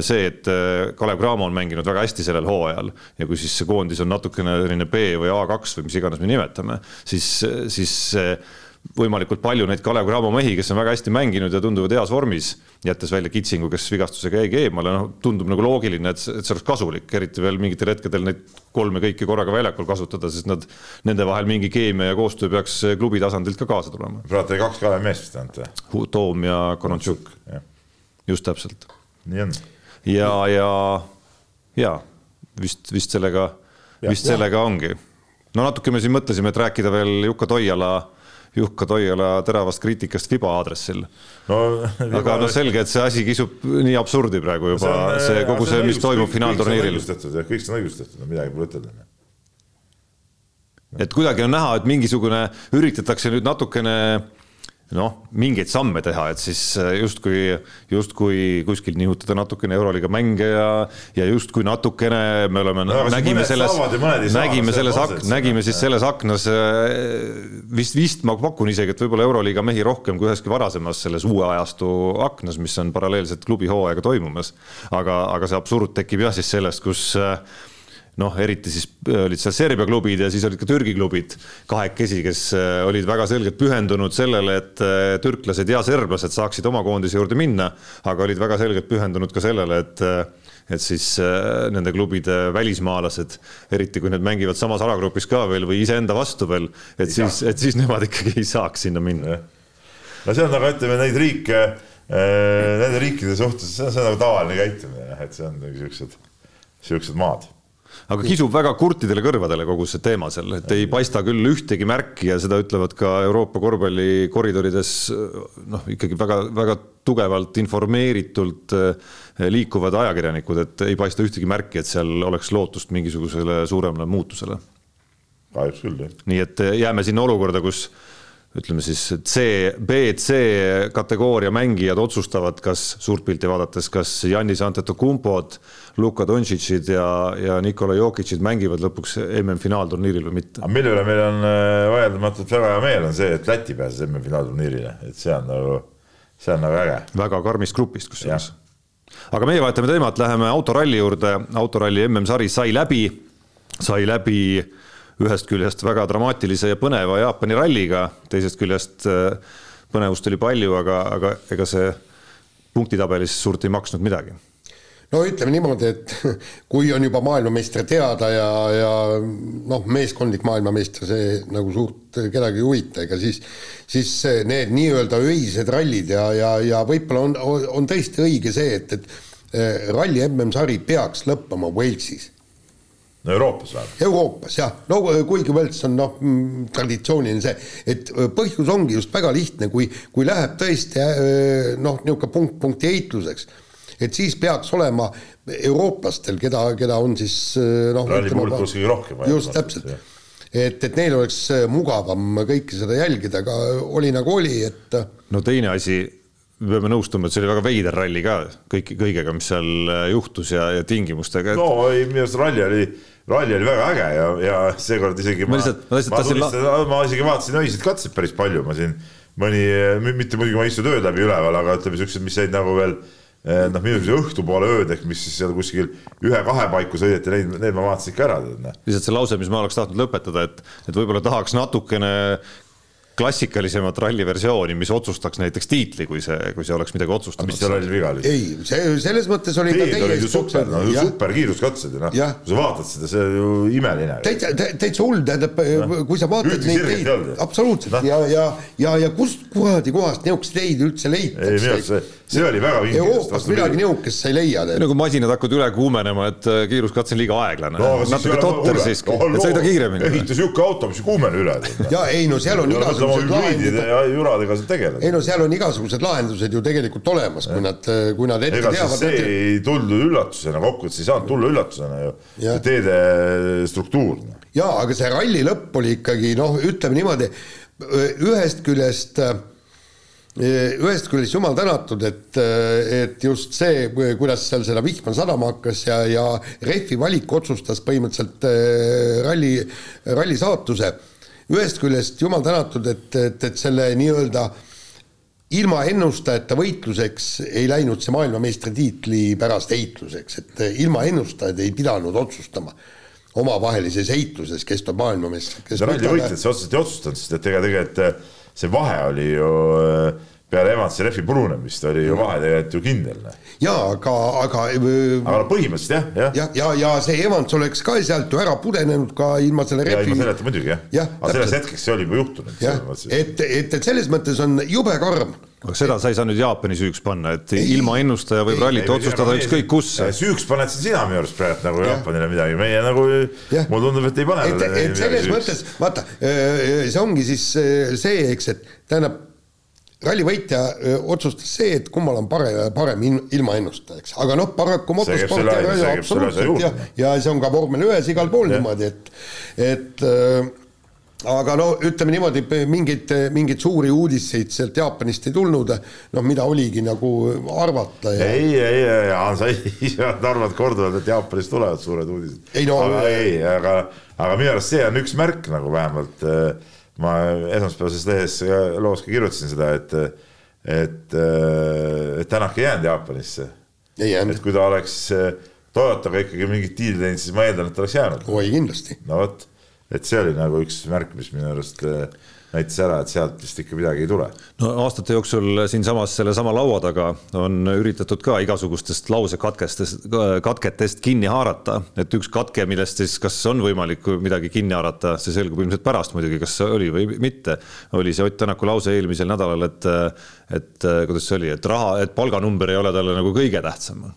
see, et äh, Kalev Cramo on mänginud väga hästi sellel hooajal ja kui siis see koondis on natukene selline B või A2 või mis iganes me nimetame, siis, siis võimalikult palju neid Kalev Cramo mehi, kes on väga hästi mänginud ja tunduvad heas vormis, jättes välja Kitsingu, kes vigastusega jäigi eemale, noh, tundub nagu loogiline, et, et see oleks kasulik, eriti veel mingitel hetkedel neid kolme kõiki korraga väljakul kasutada, sest nad, nende vahel mingi keemia ja koostöö peaks klubi tasandilt ka kaasa tulema. praegu oli kaks Kalevi meest vist ainult või? Toom ja Konontšuk, just täpselt. nii on. ja, ja, ja vist, vist sellega, vist ja. sellega ongi. no natuke me siin mõtlesime, et rääkida veel Jukka Toiala Juhka Toiala teravast kriitikast Fiba aadressil no,. aga noh, selge, et see asi kisub nii absurdi praegu juba, see, see kogu see, mis toimub finaalturniiril. kõik see on õigustatud, no midagi pole ütelda et kuidagi on näha, et mingisugune üritatakse nüüd natukene noh, mingeid samme teha, et siis äh, justkui, justkui kuskil nihutada natukene Euroliiga mänge ja, ja justkui natukene me oleme no,, nägime selles, nägime selles ak-, nägime siis selles aknas äh, vist, vist ma pakun isegi, et võib-olla Euroliiga mehi rohkem kui üheski varasemas selles uue ajastu aknas, mis on paralleelselt klubi hooaega toimumas. aga, aga see absurd tekib jah siis sellest, kus äh, noh, eriti siis äh, olid seal Serbia klubid ja siis olid ka Türgi klubid kahekesi, kes äh, olid väga selgelt pühendunud sellele, et äh, türklased ja serblased saaksid oma koondise juurde minna, aga olid väga selgelt pühendunud ka sellele, et et siis nende klubide välismaalased, eriti kui need mängivad samas alagrupis ka veel või iseenda vastu veel, et ei siis, et siis nemad ikkagi ei saaks sinna minna. no see on nagu ütleme neid riike, nende riikide suhtes, see on, nagu tavaline käitumine, et see on siuksed, siuksed maad aga kisub väga kurtidele kõrvadele kogu see teema seal, et ei paista küll ühtegi märki ja seda ütlevad ka Euroopa korvpallikoridorides noh, ikkagi väga-väga tugevalt informeeritult eh, liikuvad ajakirjanikud, et ei paista ühtegi märki, et seal oleks lootust mingisugusele suuremale muutusele. kahjuks küll, jah. nii et eh, jääme sinna olukorda, kus ütleme siis C, B, C kategooria mängijad otsustavad, kas suurt pilti vaadates, kas Jannis Antetokumpod, Luka Dontšitšid ja, ja Nikola Jokitšid mängivad lõpuks MM-finaalturniiril või mitte. mille üle meil on äh, vaieldamatult väga hea meel, on see, et Läti pääses MM-finaalturniirile, et see on nagu, see on nagu äge. väga karmist grupist kusjuures. aga meie vahetame teemat, läheme autoralli juurde, autoralli MM-sari sai läbi, sai läbi ühest küljest väga dramaatilise ja põneva Jaapani ralliga, teisest küljest äh, põnevust oli palju, aga, aga ega see punktitabelis suurt ei maksnud midagi no ütleme niimoodi, et [laughs] kui on juba maailmameister teada ja, ja noh, meeskondlik maailmameister, see nagu suurt kedagi ei huvita, ega siis, siis need nii-öelda öised rallid ja, ja, ja võib-olla on, on tõesti õige see, et, et äh, ralli MM-sari peaks lõppema Walesis no Euroopas vähemalt. Euroopas jah, no kuigi Wales on noh, mm, traditsiooniline see, et põhjus ongi just väga lihtne, kui, kui läheb tõesti noh, niisugune punkt punkti heitluseks, et siis peaks olema eurooplastel, keda, keda on siis noh. ralli puhul kuskil rohkem. just täpselt, et, et neil oleks mugavam kõike seda jälgida, aga oli nagu oli, et. no teine asi, me peame nõustuma, et see oli väga veider ralli ka kõik, kõigega, mis seal juhtus ja, ja tingimustega et.... no ei, minu arust ralli oli, ralli oli väga äge ja, ja seekord isegi ma, ma, lihtsalt, ma, lihtsalt ma, tunnistan, la... ma isegi vaatasin öiseid katseid päris palju, ma siin mõni, mitte muidugi ma ei istu tööd läbi üleval, aga ütleme siuksed, mis jäid nagu veel Eh, noh, minu see õhtupoole ööd ehk mis siis seal kuskil ühe-kahe paiku sõideti, neid, need ma vaatasin ikka ära. Noh. lihtsalt see lause, mis ma oleks tahtnud lõpetada, et, et võib-olla tahaks natukene klassikalisemat ralli versiooni, mis otsustaks näiteks tiitli, kui see, kui see oleks midagi otsustanud. mis seal oli viga oli? ei, see selles mõttes oli teed olid ju super, no super kiiruskatsed ja noh, kui sa vaatad seda, see on ju imeline. täitsa, täitsa hull, tähendab, kui sa vaatad neid teid, absoluutselt no. ja, ja, ja, ja kust kuradi kohast niisuguseid teid üldse leitakse? ei, minu arust see, see oli väga vinge. Euroopas midagi niisugust sa ei leia. nagu masinad hakkavad üle kuumenema, et äh, kiiruskatse on liiga aeglane no,. natuke totter siiski, et sõida kiiremini. ehita sihuke auto, mis ei kuumene üle. ja ei no seal on igasugused lahendused ja juradega seal tegeleda. ei no seal on igasugused lahendused ju tegelikult olemas, kui nad, kui nad ette Ega teavad. see et... ei tulnud üllatusena, kokkuvõttes ei saanud tulla üllatusena ju, see teede struktuur. jaa, aga see ralli lõpp oli ikkagi noh, ütleme niimoodi, ühest küljest ühest küljest jumal tänatud, et, et just see, kuidas seal seda vihma sadama hakkas ja, ja rehvi valik otsustas põhimõtteliselt ralli, ralli saatuse ühest küljest jumal tänatud, et, et, et selle nii-öelda ilma ennustajata võitluseks ei läinud see maailmameistritiitli pärast heitluseks, et ilma ennustajaid ei pidanud otsustama omavahelises heitluses, kes tuleb maailmameistriks. ralli võitjad see otseselt ei otsustanud, sest et ega tegelikult see vahe oli ju äh, peale Evansi rehvi purunemist oli ju vahe tegelikult ju kindel. Noh. jaa, aga, aga aga no põhimõtteliselt jah, jah. ja, ja, ja see Evans oleks ka sealt ju ära pudenenud ka ilma selle rehvi. ilma selleta muidugi jah ja,. aga selles hetkeks see oli juba juhtunud. jah, et, et, et selles mõttes on jube karm aga seda sa ei saa nüüd Jaapani süüks panna, et ei, ilma ennustaja võib rallit otsustada ükskõik kus. süüks paned siin sina minu arust praegu nagu ja. Jaapanile midagi, meie nagu, mulle tundub, et ei pane. et, et selles mõttes, vaata, see ongi siis see, eks, et tähendab ralli võitja otsustas see, et kummal on parem, parem ilmaennustajaks, aga noh, paraku motosport ja absoluutselt ja, ja see on ka vormel ühes igal pool ja. niimoodi, et, et äh, aga no ütleme niimoodi, mingeid, mingeid suuri uudiseid sealt Jaapanist ei tulnud, noh, mida oligi nagu arvata ja.... ei, ei, ei, sa [laughs] ise arvad korduvalt, et Jaapanist tulevad suured uudised. ei no aga ei, aga, aga minu arust see on üks märk nagu vähemalt äh, ma esmaspäevases lehes loos ka kirjutasin seda, et, et, et Tänak ei jäänud Jaapanisse. et kui ta oleks Toyotaga ikkagi mingit diili teinud, siis ma eeldan, et ta oleks jäänud. oi, kindlasti. no vot, et see oli nagu üks märk, mis minu arust näitas ära, et sealt vist ikka midagi ei tule. no aastate jooksul siinsamas sellesama laua taga on üritatud ka igasugustest lausekatkestest, katketest kinni haarata, et üks katke, millest siis kas on võimalik midagi kinni haarata, see selgub ilmselt pärast muidugi, kas oli või mitte, oli see Ott Tänaku lause eelmisel nädalal, et et kuidas see oli, et raha, et palganumber ei ole talle nagu kõige tähtsam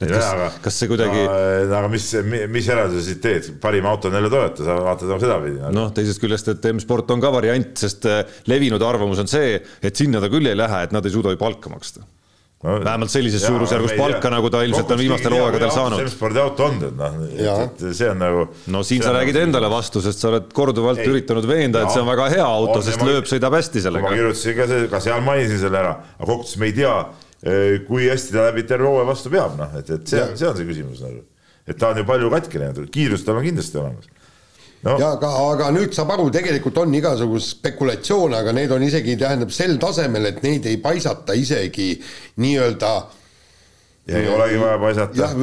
et kas, aga, kas see kuidagi. aga mis, mis järelduse siit teed, parim auto on jälle Toyota, sa vaatad sedapidi. noh, teisest küljest, et M-sport on ka variant, sest äh, levinud arvamus on see, et sinna ta küll ei lähe, et nad ei suuda ju palka maksta no,. vähemalt sellises suurusjärgus palka, nagu ta ilmselt on viimastel hooaegadel saanud. M-spordi auto on, et noh, et see on nagu. no siin sa räägid nagu... endale vastu, sest sa oled korduvalt ei, üritanud veenda, et see on väga hea auto, sest lööb, sõidab hästi sellega. ma kirjutasin ka, ka seal mainisin selle ära, aga kokkuvõttes me ei tea kui hästi ta läbi terve hooaja vastu peab, noh, et, et see on, see on see küsimus nagu. et ta on ju palju katki läinud, kiirust tal on kindlasti olemas no.. ja aga, aga nüüd saab aru, tegelikult on igasugust spekulatsioone, aga need on isegi, tähendab sel tasemel, et neid ei paisata isegi nii-öelda. ei olegi vaja paisata. jah,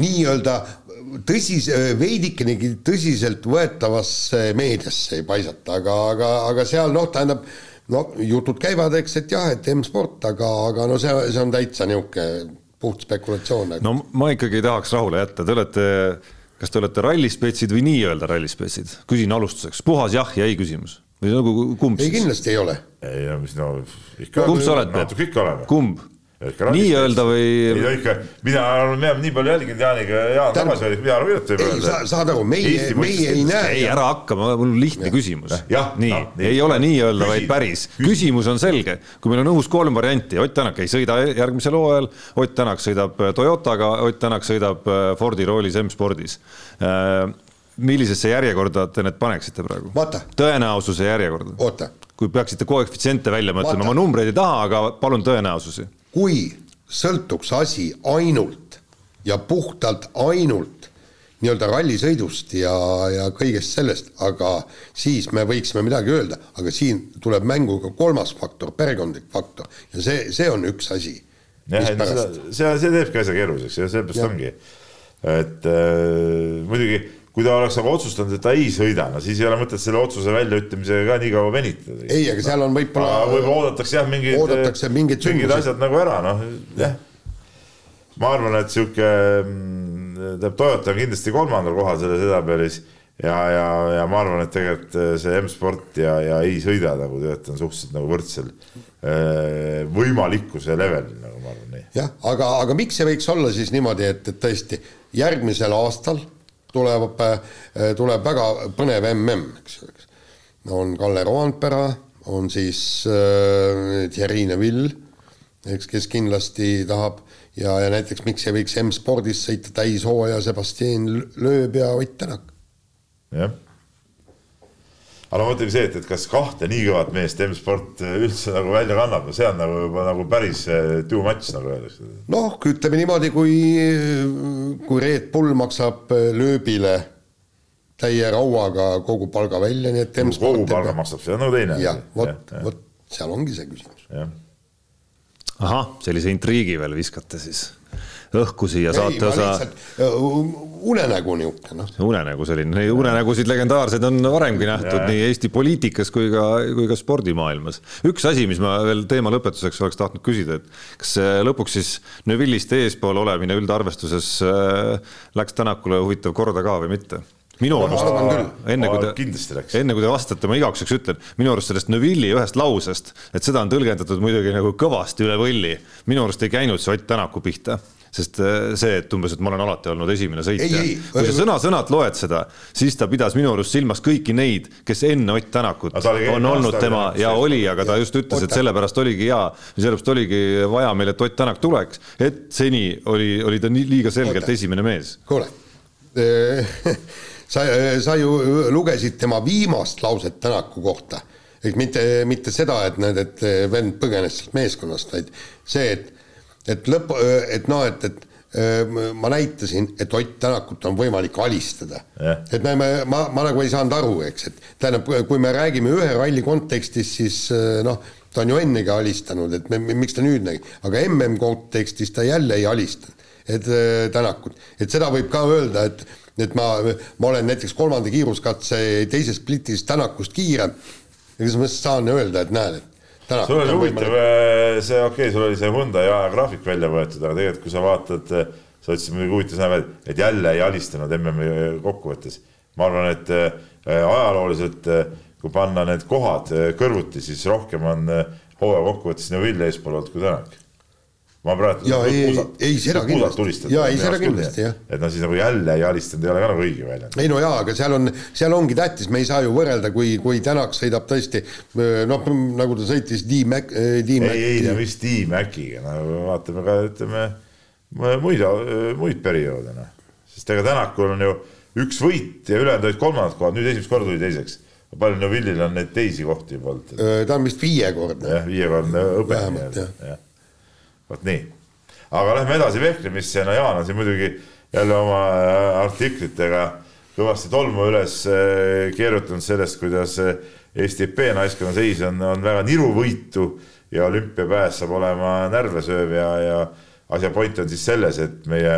nii-öelda tõsis, veidikenegi tõsiseltvõetavasse meediasse ei paisata, aga, aga, aga seal noh, tähendab no jutud käivad, eks, et jah, et M-sport, aga, aga no see, see on täitsa niisugune puht spekulatsioon. no ma ikkagi ei tahaks rahule jätta, te olete, kas te olete rallispetsid või nii-öelda rallispetsid? küsin alustuseks, puhas jah ja ei küsimus või nagu kumb ei, kindlasti ei ole. ei no mis no ikka. kumb sa oled, Peep? kumb? Nii-öelda või? ei no ikka, mina olen jah nii palju jälginud Jaaniga, Jaan tagasihoidlik, mina arvan küll, et võib öelda. saad aru, meie, meie ei näe. ei, ära hakka, mul on lihtne ja. küsimus. nii no,, ei ole nii-öelda, vaid päris. küsimus on selge, kui meil on õhus kolm varianti, Ott Tänak ei sõida järgmisel hooajal, Ott Tänak sõidab Toyotaga, Ott Tänak sõidab äh, Fordi roolis M-spordis äh, millisesse järjekorda te need paneksite praegu? tõenäosuse järjekorda. oota. kui peaksite koefitsiente välja mõtlema, ma numbreid ei taha, aga palun tõenäosusi. Kui sõltuks asi ainult ja puhtalt ainult nii-öelda rallisõidust ja, ja kõigest sellest, aga siis me võiksime midagi öelda, aga siin tuleb mängu ka kolmas faktor, perekondlik faktor ja see, see on üks asi. jah, see, see, see teebki asja keeruliseks ja sellepärast ongi, et äh, muidugi kui ta oleks aga otsustanud, et ta ei sõida, no siis ei ole mõtet selle otsuse väljaütlemisega ka nii kaua venitada. ei, aga seal on võib-olla. võib-olla oodatakse jah mingid, oodatakse mingid, mingid asjad nagu ära, noh jah. ma arvan, et sihuke, mm, tähendab Toyota on kindlasti kolmandal kohal selles edabelis ja, ja, ja ma arvan, et tegelikult see M-sport ja, ja ei sõida nagu tegelikult on suhteliselt nagu võrdsel äh, võimalikkuse levelil, nagu ma arvan jah, aga, aga miks see võiks olla siis niimoodi, et, et tõesti järgmisel aastal tuleb, äh, tuleb väga põnev mm, eks eks. on Kalle Roandpera, on siis äh, Thierry Neville, eks, kes kindlasti tahab ja, ja näiteks miks ei võiks M-spordis sõita täishooaja Sebastian Loeb ja Ott Tänak. jah aga no mõtlegi see, et, et kas kahte nii kõvat meest M-sport üldse nagu välja kannab, no see on nagu juba nagu päris eh, too much nagu öeldakse. noh, ütleme niimoodi, kui, kui Red Bull maksab eh, lööbile täie rauaga kogu palga välja, nii et M-sport kogu palga maksab, see on nagu teine asi. vot, vot seal ongi see küsimus. ahah, sellise intriigi veel viskate siis õhku siia saateosa. unenägu niisugune noh. unenägu selline, unenägusid legendaarseid on varemgi nähtud ja. nii Eesti poliitikas kui ka, kui ka spordimaailmas. üks asi, mis ma veel teema lõpetuseks oleks tahtnud küsida, et kas lõpuks siis Neville'ist eespool olemine üldarvestuses äh, läks Tänakule huvitav korda ka või mitte? minu arust, enne kui te, enne kui te vastate, ma igaks juhuks ütlen, minu arust sellest Neville'i ühest lausest, et seda on tõlgendatud muidugi nagu kõvasti üle võlli. minu arust ei käinud see Ott Tänaku pihta sest äh, see, et umbes, et ma olen alati olnud esimene sõitja. kui sa sõna-sõnalt loed seda, siis ta pidas minu arust silmas kõiki neid, kes enne Ott Tänakut on olnud tema ja oli, aga ta just ütles, et sellepärast oligi hea, sellepärast oligi vaja meil, et Ott Tänak tuleks, et seni oli, oli ta nii liiga selgelt Oota. esimene mees. kuule [laughs] sa, sa ju lugesid tema viimast lauset Tänaku kohta, et mitte, mitte seda, et näed, et vend põgenes sealt meeskonnast, vaid see, et et lõpp, et noh, et, et ma näitasin, et Ott Tänakut on võimalik alistada. Yeah.. et me, me, ma, ma nagu ei saanud aru, eks, et tähendab, kui me räägime ühe ralli kontekstis, siis noh, ta on ju ennegi alistanud, et me, miks ta nüüd nägi, aga mm kontekstis ta jälle ei alistanud, et Tänakut, et seda võib ka öelda, et et ma, ma olen näiteks kolmanda kiiruskatse teises splitis Tänakust kiirem. Ja siis ma saan öelda, et näed, et sul oli huvitav, äh, see okei okay,, sul oli see Hyundai ajagraafik välja võetud, aga tegelikult, kui sa vaatad, äh, sa ütlesid muidugi huvitav sõna veel, et jälle ei alistanud MM-i kokkuvõttes. ma arvan, et äh, ajalooliselt, kui panna need kohad kõrvuti, siis rohkem on hooaja kokkuvõttes Neville eespool olnud kui Tänak ma praegu. ja ei, ei seda kindlasti, ja ei seda kindlasti jah. et noh, siis nagu jälle ei alistanud ei ole ka nagu õige väljend. ei no jaa, aga seal on, seal ongi tähtis, me ei saa ju võrrelda, kui, kui Tänak sõidab tõesti noh, nagu ta sõitis D-Mac, D-Mac. ei, ei no mis D-Maciga, no vaatame ka ütleme muid, muid perioode noh, sest ega Tänakul on ju üks võit ja ülejäänud olid kolmandad kohad, nüüd esimest korda tuli teiseks palju Neville'il on neid teisi kohti juba olnud? ta on vist viiekordne. jah, viiekordne hõbe. vähemalt jah ja vot nii, aga lähme edasi vehklemisse, no Jaan on siin muidugi jälle oma äh, artiklitega kõvasti tolmu üles äh, keerutanud sellest, kuidas äh, Eesti EP naiskonna seis on, on väga niruvõitu ja olümpiapääs saab olema närvesööv ja, ja asja point on siis selles, et meie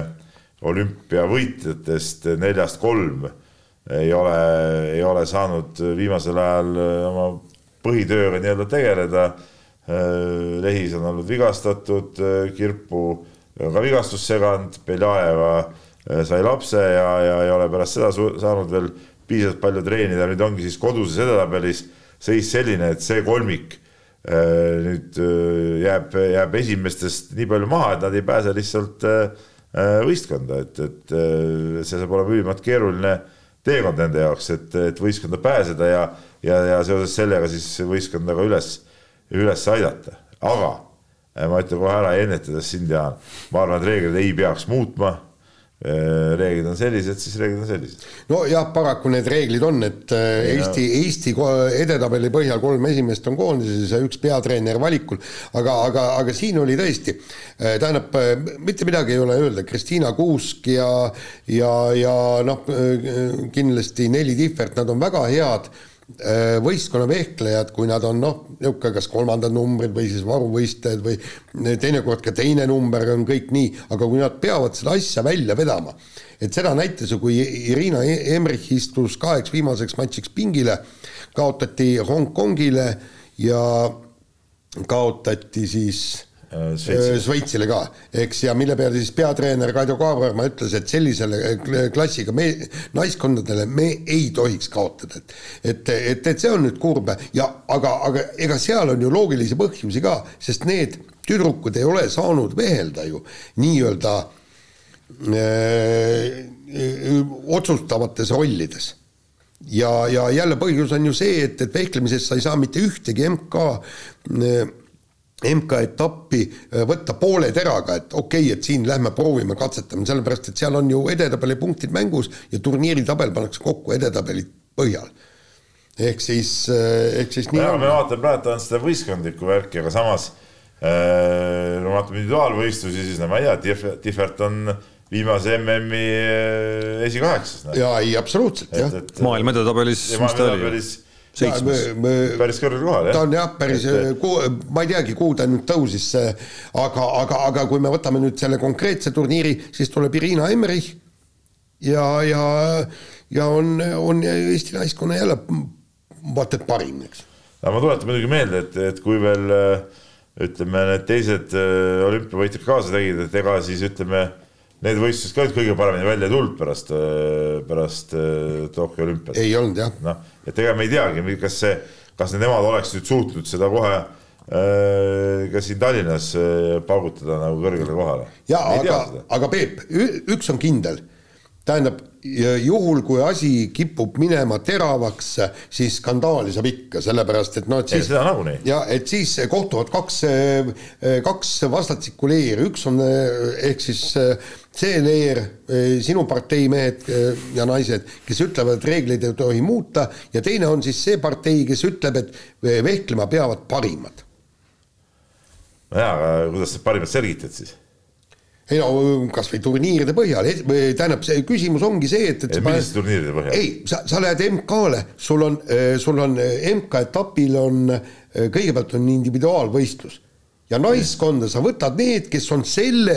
olümpiavõitjatest neljast kolm ei ole, ei ole saanud viimasel ajal oma põhitööga nii-öelda tegeleda. Äh, Lehis on olnud vigastatud, äh, Kirpu ka vigastussegand, Beljajeva äh, sai lapse ja, ja ei ole pärast seda saanud veel piisavalt palju treenida, nüüd ongi siis koduses edetabelis seis selline, et see kolmik nüüd jääb, jääb esimestest nii palju maha, et nad ei pääse lihtsalt võistkonda, et, et see saab olema ülimalt keeruline teekond nende jaoks, et, et võistkonda pääseda ja, ja, ja seoses sellega siis võistkonda ka üles üles aidata, aga ma ütlen kohe ära ennetades sind, Jaan, ma arvan, et reegleid ei peaks muutma. Äh, reeglid on sellised, siis reeglid on sellised. nojah, paraku need reeglid on, et äh, Eesti, Eesti edetabeli põhjal kolm esimest on koondises ja üks peatreener valikul, aga, aga, aga siin oli tõesti, äh, tähendab, mitte midagi ei ole öelda, Kristiina Kuusk ja, ja, ja noh, kindlasti Nelli Tihvert, nad on väga head võistkonna vehklejad, kui nad on noh, niisugune kas kolmandad numbrid või siis varuvõistlejad või teinekord ka teine number on kõik nii, aga kui nad peavad seda asja välja vedama, et seda näitas ju, kui Irina Emrich istus kaheks viimaseks matšiks pingile, kaotati Hongkongile ja kaotati siis Äh, Šveitsile. Šveitsile ka, eks, ja mille peale siis peatreener Kaido Kaaberma ütles, et sellisele äh, klassiga me, naiskondadele me ei tohiks kaotada, et et, et, et see on nüüd kurb. Ja aga, aga ega seal on ju loogilisi põhjusi ka, sest need tüdrukud ei ole saanud vehelda ju nii-öelda äh, otsustavates rollides. Ja, ja jälle põhjus on ju see, et, et vehklemisest sa ei saa mitte ühtegi MK äh, MK-etappi äh, võtta poole teraga, et okei okay,, et siin lähme proovime, katsetame, sellepärast et seal on ju edetabeli punktid mängus ja turniiritabel pannakse kokku edetabeli põhjal. ehk siis, äh, ehk siis nii me vaatame praegu on seda võistkondlikku värki, aga samas äh, no vaatame individuaalvõistlusi, siis no ma ei tea, Tihvert on viimase MM-i äh, esikaheksas. jaa, ei absoluutselt jah. maailma edetabelis, mis ta oli? Seitsmes, päris kõrgel kohal, jah? ta on jah, päris, ma ei teagi, kuhu ta nüüd tõusis, aga, aga, aga kui me võtame nüüd selle konkreetse turniiri, siis tuleb Irina Emmerich ja, ja, ja on, on Eesti naiskonna jälle vaata et parim, eks. aga ma tuletan muidugi meelde, et, et kui veel ütleme, need teised olümpiavõitjad kaasa tegid, et ega siis ütleme need võistlused ka olid kõige paremini välja tulnud pärast, pärast Tokyo olümpiat. ei olnud jah. noh, et ega me ei teagi, kas see, kas nemad oleks nüüd suutnud seda kohe äh, ka siin Tallinnas äh, paugutada nagu kõrgele kohale. ja aga, aga Peep, üks on kindel tähendab, juhul kui asi kipub minema teravaks, siis skandaali saab ikka, sellepärast et noh, et siis. ja et siis kohtuvad kaks, kaks vastastikku leeri, üks on ehk siis see leer, sinu partei mehed ja naised, kes ütlevad, et reegleid ei tohi muuta ja teine on siis see partei, kes ütleb, et vehklema peavad parimad. nojaa, aga kuidas sa parimad selgitad siis? ei no kasvõi turniiride põhjal, tähendab, see küsimus ongi see, et, et. milliste turniiride põhjal? ei, sa, sa lähed MK-le, sul on, sul on MK-etapil on, kõigepealt on individuaalvõistlus ja naiskonda sa võtad need, kes on selle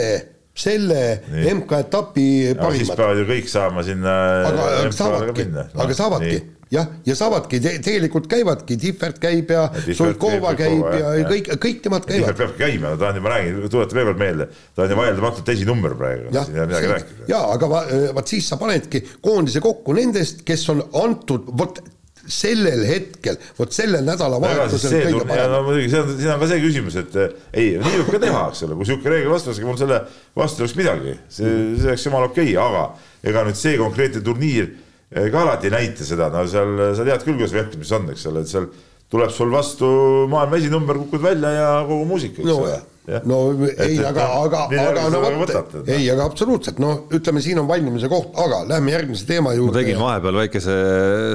selle MK-etapi parimad. siis peavad ju kõik saama sinna. aga, saavadki, aga saavadki. Jah, ja saavadki. Te, tegelikult käivadki, Tihvert käib ja, Sulkova käib ja, ja kõik, kõik nemad käivad. Tihvert peabki käima, ta on ju, ma räägin, tuletan veel kord meelde, ta on ju vaieldamatult esinumber praegu. ja aga vaat siis sa panedki koondise kokku nendest, kes on antud, vot sellel hetkel, vot sellel nädalavahetusel kõige parem. no muidugi, see on, siin on ka see küsimus, et ei, nii võib ka teha, eks ole, kui niisugune reegel vastu võetakse, mul selle vastu ei oleks midagi, see, see oleks jumala okei okay,, aga ega nüüd see konkreetne turniir ka alati ei näita seda, no seal sa tead küll, kuidas vehklemis on, eks ole, et seal tuleb sul vastu maailma esinumber, kukud välja ja kogu muusika, eks no, ole. Ja. no ei, aga, aga, aga no vot, ei, aga absoluutselt, no ütleme, siin on valmimise koht, aga lähme järgmise teema juurde. ma tegin vahepeal väikese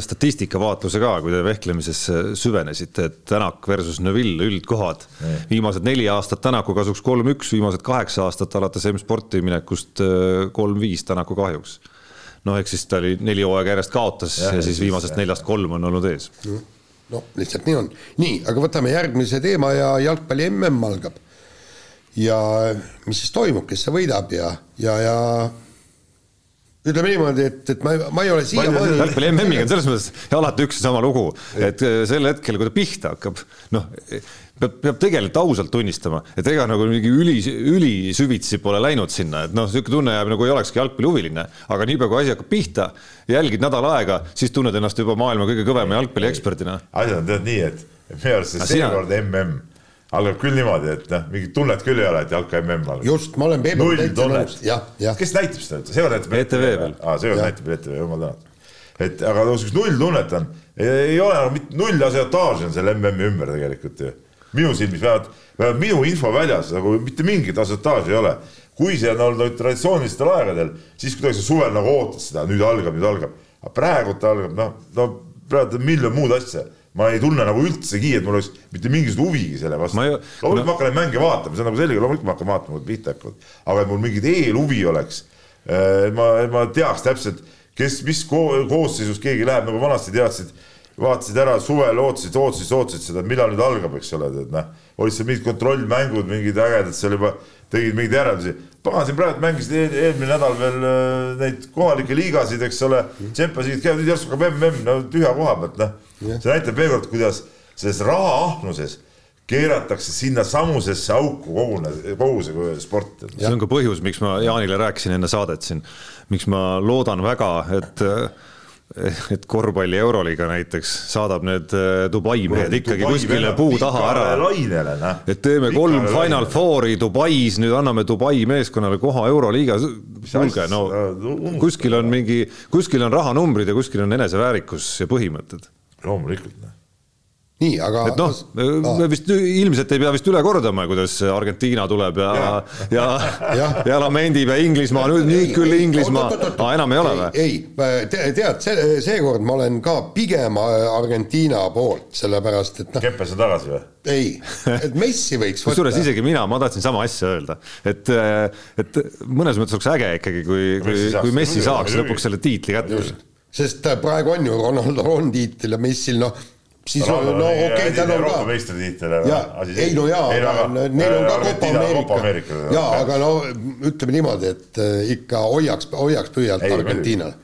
statistikavaatluse ka, kui te vehklemisesse süvenesite, et Tänak versus Neville üldkohad. viimased neli aastat Tänaku kasuks kolm-üks, viimased kaheksa aastat alates M-sporti minekust äh, kolm-viis Tänaku kahjuks noh, ehk siis ta oli neli hooaega järjest kaotas ja, ja siis viimasest neljast kolm on olnud ees. No lihtsalt nii on. nii, aga võtame järgmise teema ja jalgpalli mm algab. ja mis siis toimub, kes see võidab ja, ja, ja ütleme niimoodi, et, et ma, ma ei ole siiamaani. jalgpalli MM-iga on selles mõttes alati üks ja sama lugu, et sel hetkel, kui ta pihta hakkab, noh peab, peab tegelikult ausalt tunnistama, et ega nagu mingi üli, ülisüvitsi pole läinud sinna, et noh, niisugune tunne jääb nagu ei olekski jalgpallihuviline, aga niipea kui asi hakkab pihta, jälgid nädal aega, siis tunned ennast juba maailma kõige kõvema jalgpallieksperdina. asjad on tead nii, et minu arust see seekord MM algab küll niimoodi, et noh, mingit tunnet küll ei ole, et jalka MM algab. just, ma olen Peebuga täitsa nõus, jah, jah. kes näitab seda üldse, seekord näitab ETV veel. aa, seekord näitab ETV, jumal tänatud. et aga niisugust nulltunnet on, ei ole nagu null asiotaaži on selle MM-i ümber tegelikult ju minu silmis vähemalt, vähemalt minu infoväljas nagu mitte mingit asiotaaži ei ole. kui see on olnud traditsioonilistel aegadel, siis kuidagi sa suvel nagu ootad seda, nüüd algab, nüüd algab. aga praegu ta algab, noh, no praegu on miljon muud asja ma ei tunne nagu üldsegi, et mul oleks mitte mingisugust huvigi selle vastu. loomulikult no. ma hakkan neid mänge vaatama, see on nagu selge, loomulikult ma hakkan vaatama, kui pihta hakkavad. aga et mul mingit eelhuvi oleks, et ma, ma teaks täpselt, kes, mis ko koosseisus keegi läheb, nagu vanasti teadsid, vaatasid ära suvel, ootasid, ootasid, ootasid seda, millal nüüd algab, eks ole, et noh, olid seal mingid kontrollmängud, mingid ägedad seal juba tegid mingeid järeldusi. pagan, siin praegu mängisid eel, eelmine nädal veel äh, neid kohalikke liigasid, eks ole, Champions League'id käivad, nüüd järsku hakkab mm, no tühja koha pealt, noh. see näitab veel kord, kuidas selles rahaahnuses keeratakse sinna samusesse auku kogune, kogu see sport. see on ka põhjus, miks ma Jaanile rääkisin enne saadet siin, miks ma loodan väga, et [laughs] et korvpalli Euroliiga näiteks saadab need äh, Dubai mehed ikkagi Dubai kuskile puu taha ära. et teeme kolm Pikale Final Fouri Dubais, nüüd anname Dubai meeskonnale koha Euroliigas. kuulge, no kuskil on mingi, kuskil on rahanumbrid ja kuskil on eneseväärikus ja põhimõtted. loomulikult nii, aga. et noh, me vist ilmselt ei pea vist üle kordama, kuidas Argentiina tuleb ja, ja, ja, ja, ja lamendib ja Inglismaa, nüüd, nüüd küll Inglismaa, aa enam ei ole või? ei, tead, see, seekord ma olen ka pigem Argentiina poolt, sellepärast et noh. Keppes on tagasi või? ei, et Messi võiks [laughs] kusjuures isegi mina, ma tahtsin sama asja öelda, et, et mõnes mõttes oleks äge ikkagi, kui, kui, kui Messi saaks lõpuks selle tiitli kätte. sest praegu on ju Ronaldo on tiitel ja Messil noh siis no, no okei okay,, tal on ka. meistritiitel. ei no jaa, aga neil on ka Copa Ameerika. jaa, aga no ütleme niimoodi, et äh, ikka hoiaks, hoiaks pöialt Argentiinal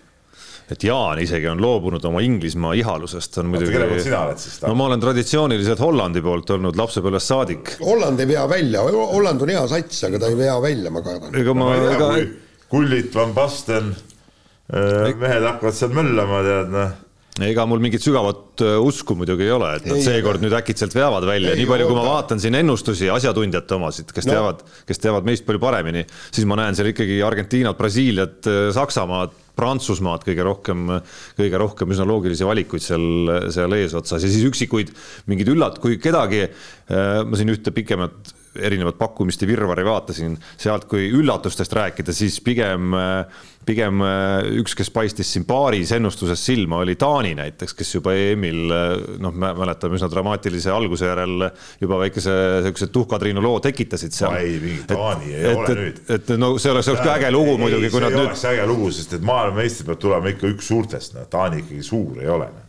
et Jaan isegi on loobunud oma Inglismaa ihalusest, on muidugi. kelle poolt sina oled siis? no ma olen traditsiooniliselt Hollandi poolt olnud lapsepõlvest saadik. Holland ei vea välja, Holland on hea sats, aga ta ei vea välja, ma kardan. ega ma, ma, ega. Kullit, Van Basten, äh, mehed hakkavad seal möllama, tead noh ega mul mingit sügavat äh, usku muidugi ei ole, et nad seekord nüüd äkitselt veavad välja, nii palju, kui ma vaatan siin ennustusi, asjatundjate omasid, kes no. teavad, kes teavad meist palju paremini, siis ma näen seal ikkagi Argentiinat, Brasiiliat, äh, Saksamaad, Prantsusmaad kõige rohkem, kõige rohkem üsna loogilisi valikuid seal, seal eesotsas ja siis üksikuid mingeid üllat-, kui kedagi, äh, ma siin ühte pikemat erinevat pakkumiste virvarri vaatasin, sealt kui üllatustest rääkida, siis pigem, pigem üks, kes paistis siin paaris ennustuses silma, oli Taani näiteks, kes juba EM-il noh, me mäletame üsna dramaatilise alguse järel juba väikese niisuguse tuhkatriinu loo tekitasid seal. ei, mingi Taani ei et, ole et, nüüd. et no see oleks, oleks ka äge lugu ei, muidugi, kui nad nüüd. see oleks äge lugu, sest et maailmameistrid peavad tulema ikka üks suurtest, noh, Taani ikkagi suur ei ole noh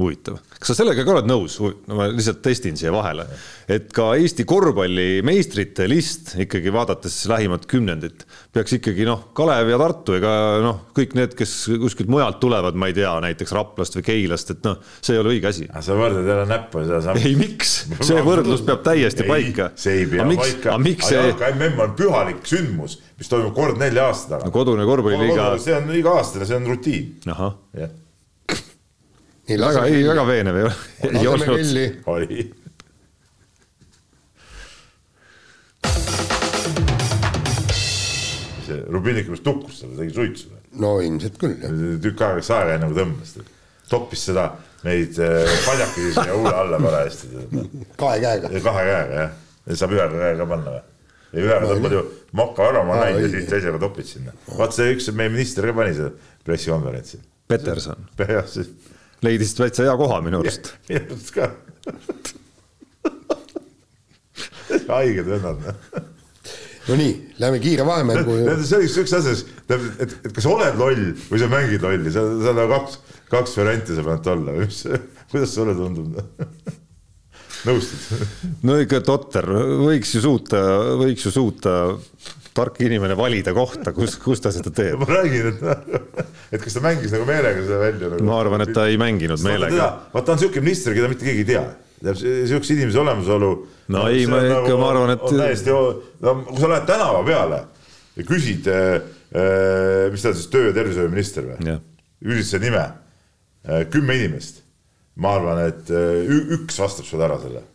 huvitav, kas sa sellega ka oled nõus, no ma lihtsalt testin siia vahele, et ka Eesti korvpalli meistrite list ikkagi vaadates lähimat kümnendit peaks ikkagi noh, Kalev ja Tartu, ega noh, kõik need, kes kuskilt mujalt tulevad, ma ei tea, näiteks Raplast või Keilast, et noh, see ei ole õige asi. sa võrdled jälle näppu sedasama. ei, miks, see võrdlus peab täiesti ei, paika. see ei pea miks, paika, aga see... MM on pühalik sündmus, mis toimub kord nelja aasta tagant no,. kodune korvpalliliiga. see on iga-aastane, see on rutiin. ahah väga, ei väga veenev ei, ei olnud. oli. see Rubinik vist tukkus selle, tegi suitsu. no ilmselt küll, jah. tükk aega läks aega enne kui tõmbas, toppis seda, neid äh, padjakesi siia huule [laughs] alla parajasti. kahe käega. kahe käega, jah. saab ühe käega panna või? ja ühega tõmbad ju moka ära, ma näin ja siis teisega topid sinna. vaat see üks meie minister ka pani seda pressikonverentsi. Peterson. [laughs] jah, siis leidis täitsa hea koha minu arust. [laughs] minu arust ka. [laughs] haiged vennad no nii, lähme kiire vahemängu. see oli üks asi, et, et, et kas oled loll või sa mängid lolli, seal, seal on kaks, kaks varianti sa pead olla või mis, kuidas sulle tundub [laughs] nõustud? [laughs] no ikka totter, võiks ju suuta, võiks ju suuta tark inimene valida kohta, kus, kus ta seda teeb. ma räägin, et, [laughs] et kas ta mängis nagu meelega seda välja nagu.? ma arvan, et ta ei mänginud meelega. vaata, ta on niisugune minister, keda mitte keegi ei tea. niisuguse inimese olemasolu. no ei, ma ikka nagu,, ma arvan, et. täiesti, no kui sa lähed tänava peale ja küsid äh,, mis ta on siis töö- ja tervishoiuminister või? selle nime äh,, kümme inimest. Ma arvan, et äh, üks vastab sulle ära selle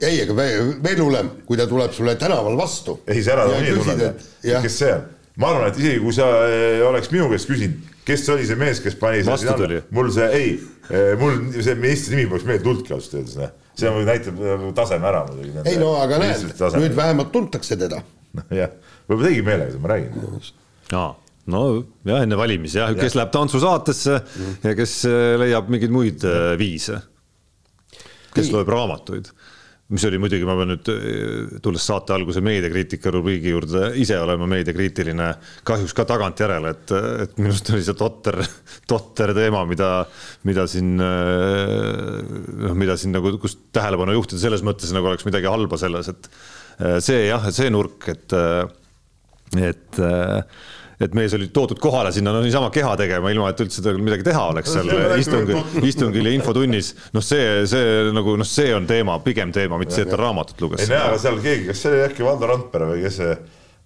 ei, aga veel hullem, kui ta tuleb sulle tänaval vastu. ei, see ära nii tuleb, kes see on. ma arvan, et isegi kui sa eh, oleks minu käest küsinud, kes oli see mees, kes pani vastu tuli. mul see, ei, eh, mul see ministri nimi poleks meelde tulnudki ausalt öeldes, noh. see näitab taseme ära muidugi. ei no aga näed, nüüd vähemalt tuntakse teda [laughs] jah, võib-olla tegi meelega, ma räägin. aa no jah, enne valimisi jah ja., kes läheb tantsusaatesse mm. ja kes leiab mingeid muid viise. kes loeb raamatuid mis oli muidugi, ma pean nüüd tulles saate alguse meediakriitika rubriigi juurde ise olema meediakriitiline, kahjuks ka tagantjärele, et, et minu arust oli see totter, [laughs] totter teema, mida, mida siin noh, mida siin nagu, kus tähelepanu juhtida selles mõttes nagu oleks midagi halba selles, et see jah, see nurk, et, et et mees oli toodud kohale sinna no niisama keha tegema, ilma et üldse midagi teha oleks seal [laughs] istungil, istungil ja infotunnis. noh, see, see nagu noh, see on teema, pigem teema, mitte see, et ta raamatut luges. ei näe, aga seal keegi, kas see oli äkki Valdo Randpere või kes see,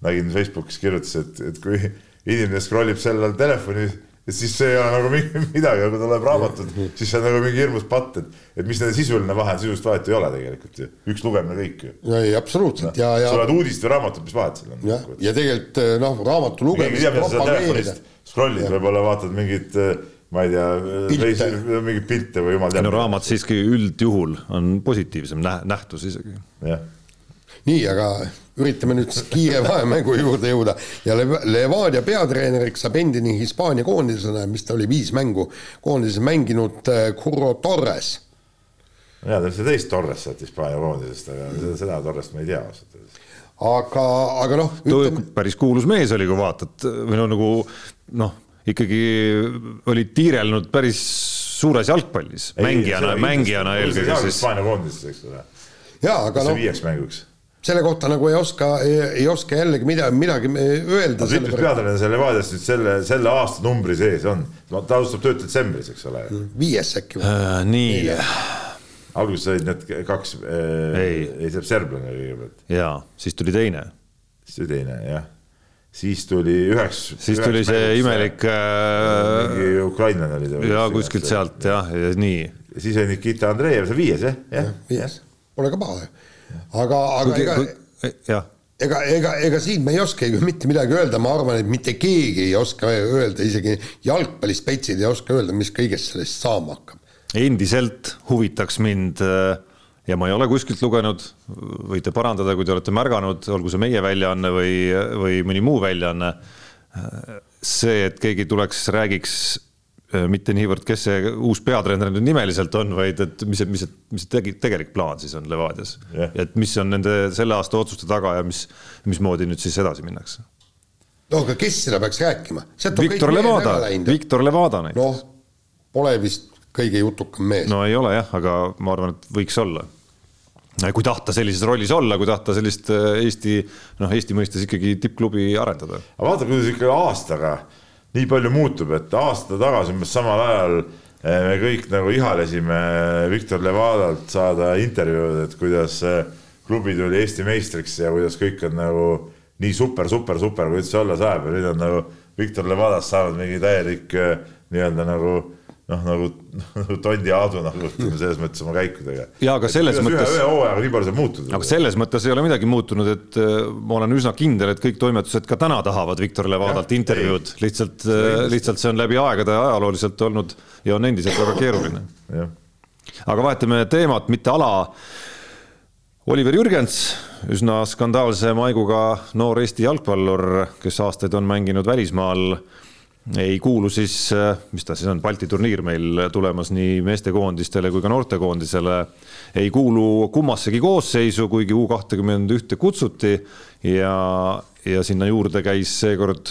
nägin Facebookis kirjutas, et, et kui inimene scroll ib sel ajal telefoni et siis see ei ole nagu [laughs] midagi, aga kui tuleb raamatut, siis see on nagu mingi hirmus patt, et, et mis nende sisuline vahe on, sisulist vahet ei ole tegelikult ju, üks lugemine kõik ju. ei, absoluutselt ja, ja. sa loed uudist või raamatut, mis vahet seal on? jah, ja tegelikult eh, noh, raamatu lugemist propageerida. scroll'id, võib-olla vaatad mingit eh, ma ei tea, mingeid pilte või jumal teab. no raamat siiski üldjuhul on positiivsem nähtus isegi. jah nii, aga üritame nüüd kiire [laughs] vahemängu juurde jõuda ja Levadia peatreeneriks saab endine Hispaania koondisena, mis ta oli, viis mängu koondises mänginud äh, Curro Torres. mina tean seda teist Torres sealt Hispaania koondisest, aga seda, seda Torrest ma ei tea ausalt öeldes. aga, aga noh ütleme.... päris kuulus mees oli, kui vaatad või no nagu noh, ikkagi oli tiirelnud päris suures jalgpallis, mängijana, mängijana eelkõige siis. Hispaania koondises, eks ole. jaa, aga noh. viieks mänguks selle kohta nagu ei oska, ei oska jällegi midagi, midagi öelda. sa ütlesid peatreener selle Levadiast nüüd selle, selle aastanumbri sees on, ta alustab tööd detsembris, eks ole. viies äkki äh,. nii. alguses olid need kaks äh,, ei, ei see serblane kõigepealt. jaa, siis tuli teine. siis tuli teine, jah siis tuli üheks. siis üheks tuli see imelik äh,. mingi ukrainlane oli ta. jaa, kuskilt sealt jah, ja nii. siis oli Nikita Andreev, see viies jah, jah. viies, pole ka paha aga, aga kui, ega kui, jah ega, ega, ega siin me ei oskagi mitte midagi öelda, ma arvan, et mitte keegi ei oska öelda, isegi jalgpallispetsid ei oska öelda, mis kõigest sellest saama hakkab. endiselt huvitaks mind ja ma ei ole kuskilt lugenud, võite parandada, kui te olete märganud, olgu see meie väljaanne või, või mõni muu väljaanne. see, et keegi tuleks, räägiks mitte niivõrd, kes see uus peatreener nüüd nimeliselt on, vaid et mis, mis, mis tegi, tegelik plaan siis on Levadias yeah.. et mis on nende selle aasta otsuste taga ja mis, mismoodi nüüd siis edasi minnakse. no aga kes seda peaks rääkima? Viktor Levada, Viktor Levada näiteks. noh, pole vist kõige jutukam mees. no ei ole jah, aga ma arvan, et võiks olla kui tahta sellises rollis olla, kui tahta sellist äh, Eesti, noh, Eesti mõistes ikkagi tippklubi arendada. aga vaata, kuidas ikka aastaga nii palju muutub, et aasta tagasi umbes samal ajal eh, me kõik nagu ihalesime Viktor Levadalt saada intervjuud, et kuidas klubi tuli Eesti meistriks ja kuidas kõik on nagu nii super, super, super, kui üldse olla saab. Ja nüüd on nagu Viktor Levadast saanud mingi täielik eh, nii-öelda nagu noh, nagu, [laughs] nagu Tondi Aadu nagu ütleme selles mõttes oma käikudega. ja aga selles et mõttes. ühe hooajaga nii palju saab muutuda. aga selles mõttes ei ole midagi muutunud, et äh, ma olen üsna kindel, et kõik toimetused ka täna tahavad Viktor Levadalt intervjuud, lihtsalt, äh, lihtsalt see on läbi aegade ajalooliselt olnud ja on endiselt väga keeruline. aga vahetame teemat, mitte ala. Oliver Jürgens, üsna skandaalse maiguga noor Eesti jalgpallur, kes aastaid on mänginud välismaal ei kuulu siis, mis ta siis on, Balti turniir meil tulemas nii meestekoondistele kui ka noortekoondisele. ei kuulu kummassegi koosseisu, kuigi U kahtekümmend ühte kutsuti ja, ja sinna juurde käis seekord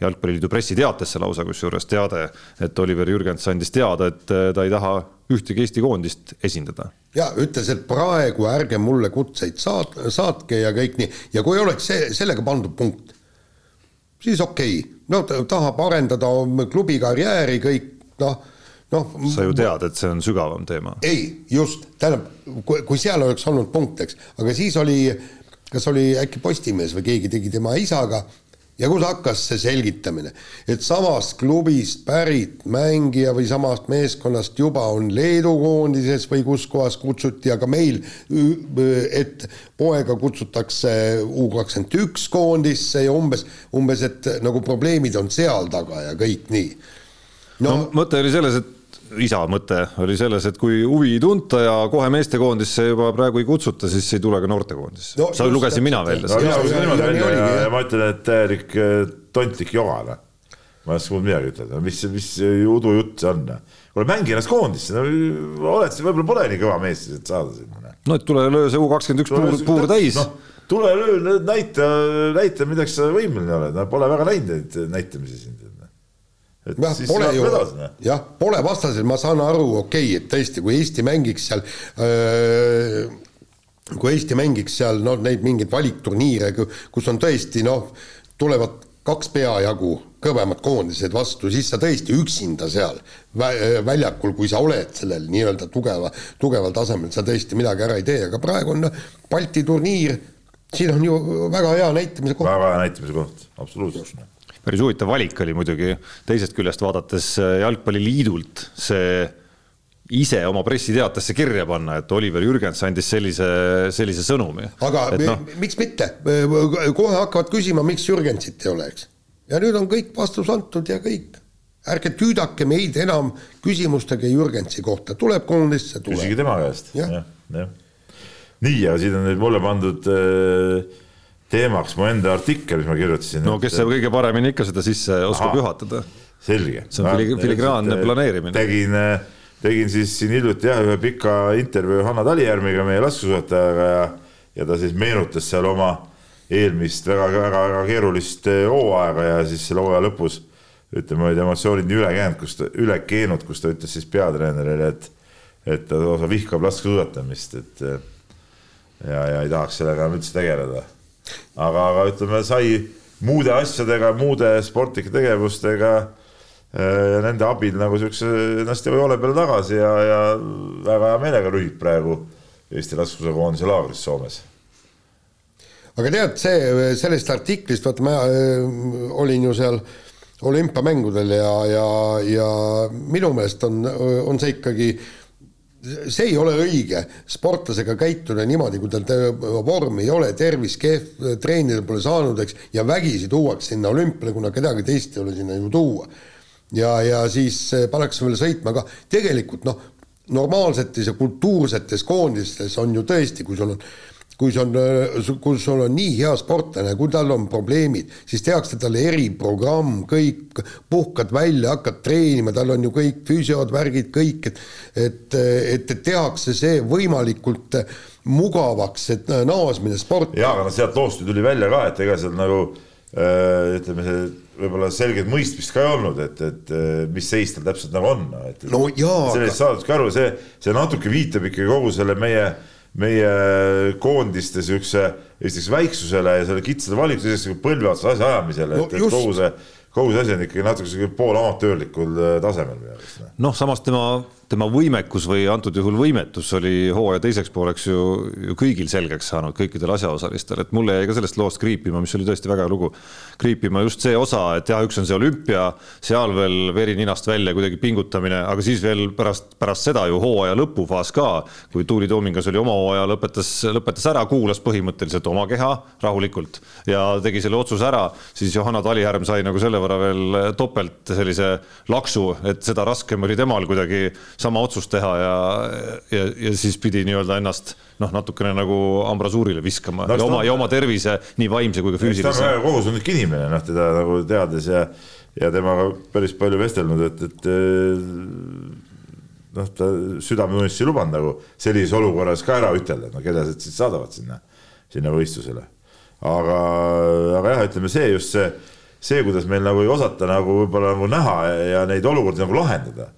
jalgpalliliidu pressiteatesse lausa kusjuures teade, et Oliver Jürgens andis teada, et ta ei taha ühtegi Eesti koondist esindada. ja ütles, et praegu ärge mulle kutseid saat-, saatke ja kõik nii ja kui oleks see, sellega pandud punkt siis okei okay., no ta tahab arendada klubi karjääri, kõik noh, noh. sa ju tead, et see on sügavam teema. ei, just, tähendab, kui, seal oleks olnud punkt, eks, aga siis oli, kas oli äkki Postimees või keegi tegi tema isaga ja kus hakkas see selgitamine, et samast klubist pärit mängija või samast meeskonnast juba on Leedu koondises või kus kohas kutsuti, aga meil, et poega kutsutakse U kakskümmend üks koondisse ja umbes, umbes, et nagu probleemid on seal taga ja kõik nii. No, no mõte oli selles, et isa mõte oli selles, et kui huvi ei tunta ja kohe meestekoondisse juba praegu ei kutsuta, siis ei tule ka noortekoondisse no,. sa lugesin mina välja no,. mina lugesin niimoodi välja ja, ja, ma ütlen, et täielik tontlik joga, noh. ma ei oska muud midagi ütelda, mis, mis udujutt see on. Kuule, mängi ennast koondisse, no oled, võib-olla pole nii kõva mees siis, et saada sinna. No et tule löö see U kakskümmend üks puur, puur täis no tule löö, näita, näita, milleks sa võimeline oled, no pole väga näinud neid näitamisi sind et jah, pole ju, jah, pole vastasel, ma saan aru, okei okay,, et tõesti, kui Eesti mängiks seal öö, kui Eesti mängiks seal noh, neid mingeid valikturniire, kus on tõesti noh, tulevad kaks peajagu kõvemad koondised vastu, siis sa tõesti üksinda seal väljakul, kui sa oled sellel nii-öelda tugeva, tugeval tasemel, sa tõesti midagi ära ei tee, aga praegu on noh, Balti turniir, siin on ju väga hea näitamise koht. väga hea näitamise koht, absoluutselt päris huvitav valik oli muidugi teisest küljest vaadates äh, jalgpalliliidult see ise oma pressiteatesse kirja panna, et Oliver Jürgens andis sellise, sellise sõnumi. aga et, no, miks mitte, kohe hakkavad küsima, miks Jürgensit ei ole, eks. ja nüüd on kõik vastus antud ja kõik. ärge tüüdake meid enam küsimustega Jürgensi kohta, tuleb koondisse, tuleb. küsige tema käest ja., jah, jah. nii, aga siin on nüüd mulle pandud äh, teemaks mu enda artikkel, mis ma kirjutasin. no kes saab kõige paremini ikka seda sisse oskab Aha, juhatada. selge. see on fili filigraanne planeerimine. tegin, tegin siis siin hiljuti jah, ühe pika intervjuu Hanna Talijärviga, meie laskesuusatajaga ja, ja ta siis meenutas seal oma eelmist väga-väga keerulist eh, hooaega ja siis selle hooaja lõpus ütleme, olid emotsioonid nii üle käinud, kus ta, üle keenud, kus ta ütles siis peatreenerile, et et ta lausa vihkab laskesuusatamist, et ja, ja ei tahaks sellega üldse tegeleda aga, aga ütleme, sai muude asjadega, muude sportlike tegevustega ja nende abil nagu siukse ennast joone peale tagasi ja, ja väga hea meelega rühib praegu Eesti laskesuusakoondise laagris Soomes. aga tead, see, sellest artiklist, vaata ma äh, olin ju seal olümpiamängudel ja, ja, ja minu meelest on, on see ikkagi äh, see ei ole õige sportlasega käituda niimoodi, kui tal vorm ei ole, tervis kehv, treenida pole saanud, eks, ja vägisi tuuakse sinna olümpiale, kuna kedagi teist ei ole sinna ju tuua. ja, ja siis eh, pannakse veel sõitma ka, tegelikult noh, normaalsetes ja kultuursetes koondistes on ju tõesti, kui sul on kui see on, kui sul on nii hea sportlane, kui tal on probleemid, siis tehakse talle eriprogramm, kõik, puhkad välja, hakkad treenima, tal on ju kõik füsiod, värgid, kõik, et et, et, et tehakse see võimalikult mugavaks, et naasmine sporti. jaa, aga noh, sealt loost ju tuli välja ka, et ega seal nagu äh, ütleme, see võib-olla selget mõistmist ka ei olnud, et, et mis seis tal täpselt nagu on, et no jaa sellest aga... saadudki aru, see, see natuke viitab ikkagi kogu selle meie äh, meie koondiste siukse esiteks väiksusele ja selle kitsade valitsusesse põlve otsas asja ajamisele no,, et, et kogu see, kogu see asi on ikkagi natuke poolamatöörlikul äh, tasemel minu arust. Noh. noh, samas tema tema võimekus või antud juhul võimetus oli hooaja teiseks pooleks ju, ju kõigil selgeks saanud, kõikidel asjaosalistel, et mulle jäi ka sellest loost kriipima, mis oli tõesti väga hea lugu, kriipima just see osa, et jah, üks on see olümpia, seal veel veri ninast välja kuidagi pingutamine, aga siis veel pärast, pärast seda ju hooaja lõpufaas ka, kui Tuuli Toomingas oli oma hooaja, lõpetas, lõpetas ära, kuulas põhimõtteliselt oma keha rahulikult ja tegi selle otsuse ära, siis Johanna Talihärm sai nagu selle võrra veel topelt sellise laksu, et seda raskem oli temal kuidagi sama otsust teha ja, ja, ja siis pidi nii-öelda ennast noh, natukene nagu ambrasuurile viskama no, ja oma, ja oma tervise, nii vaimse kui ka füüsilise. ta on kohustuslik inimene, noh teda nagu teades ja, ja temaga päris palju vestelnud, et, et noh, ta südametunnistust ei lubanud nagu sellises olukorras ka ära ütelda, no keda siis saadavad sinna, sinna võistlusele. aga, aga jah, ütleme see just see, see, kuidas meil nagu ei osata nagu võib-olla nagu näha ja, ja neid olukordi nagu lahendada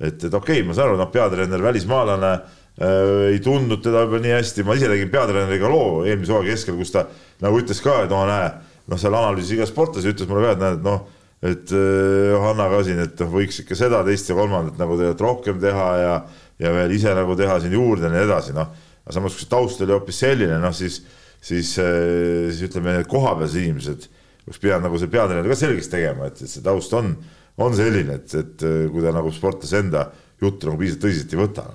et, et okei okay,, ma saan aru, noh, peatreener, välismaalane äh, ei tundnud teda võib-olla nii hästi, ma ise tegin peatreeneriga loo eelmise hooaja keskel, kus ta nagu ütles ka, et no näe, noh, seal analüüsis iga sportlase, ütles mulle ka, et näed, noh, et äh, Hanna ka siin, et noh, võiks ikka seda, teist ja kolmandat nagu tegelikult rohkem teha ja, ja veel ise nagu teha siin juurde ja nii edasi, noh. aga samas, kui see taust oli hoopis selline, noh siis, siis, äh, siis ütleme, need kohapealsed inimesed, kus peab nagu see peatreener ka selgeks tegema, et, et see taust on on selline, et, et äh, kui ta nagu sportlase enda juttu nagu piisavalt tõsiselt ei võta.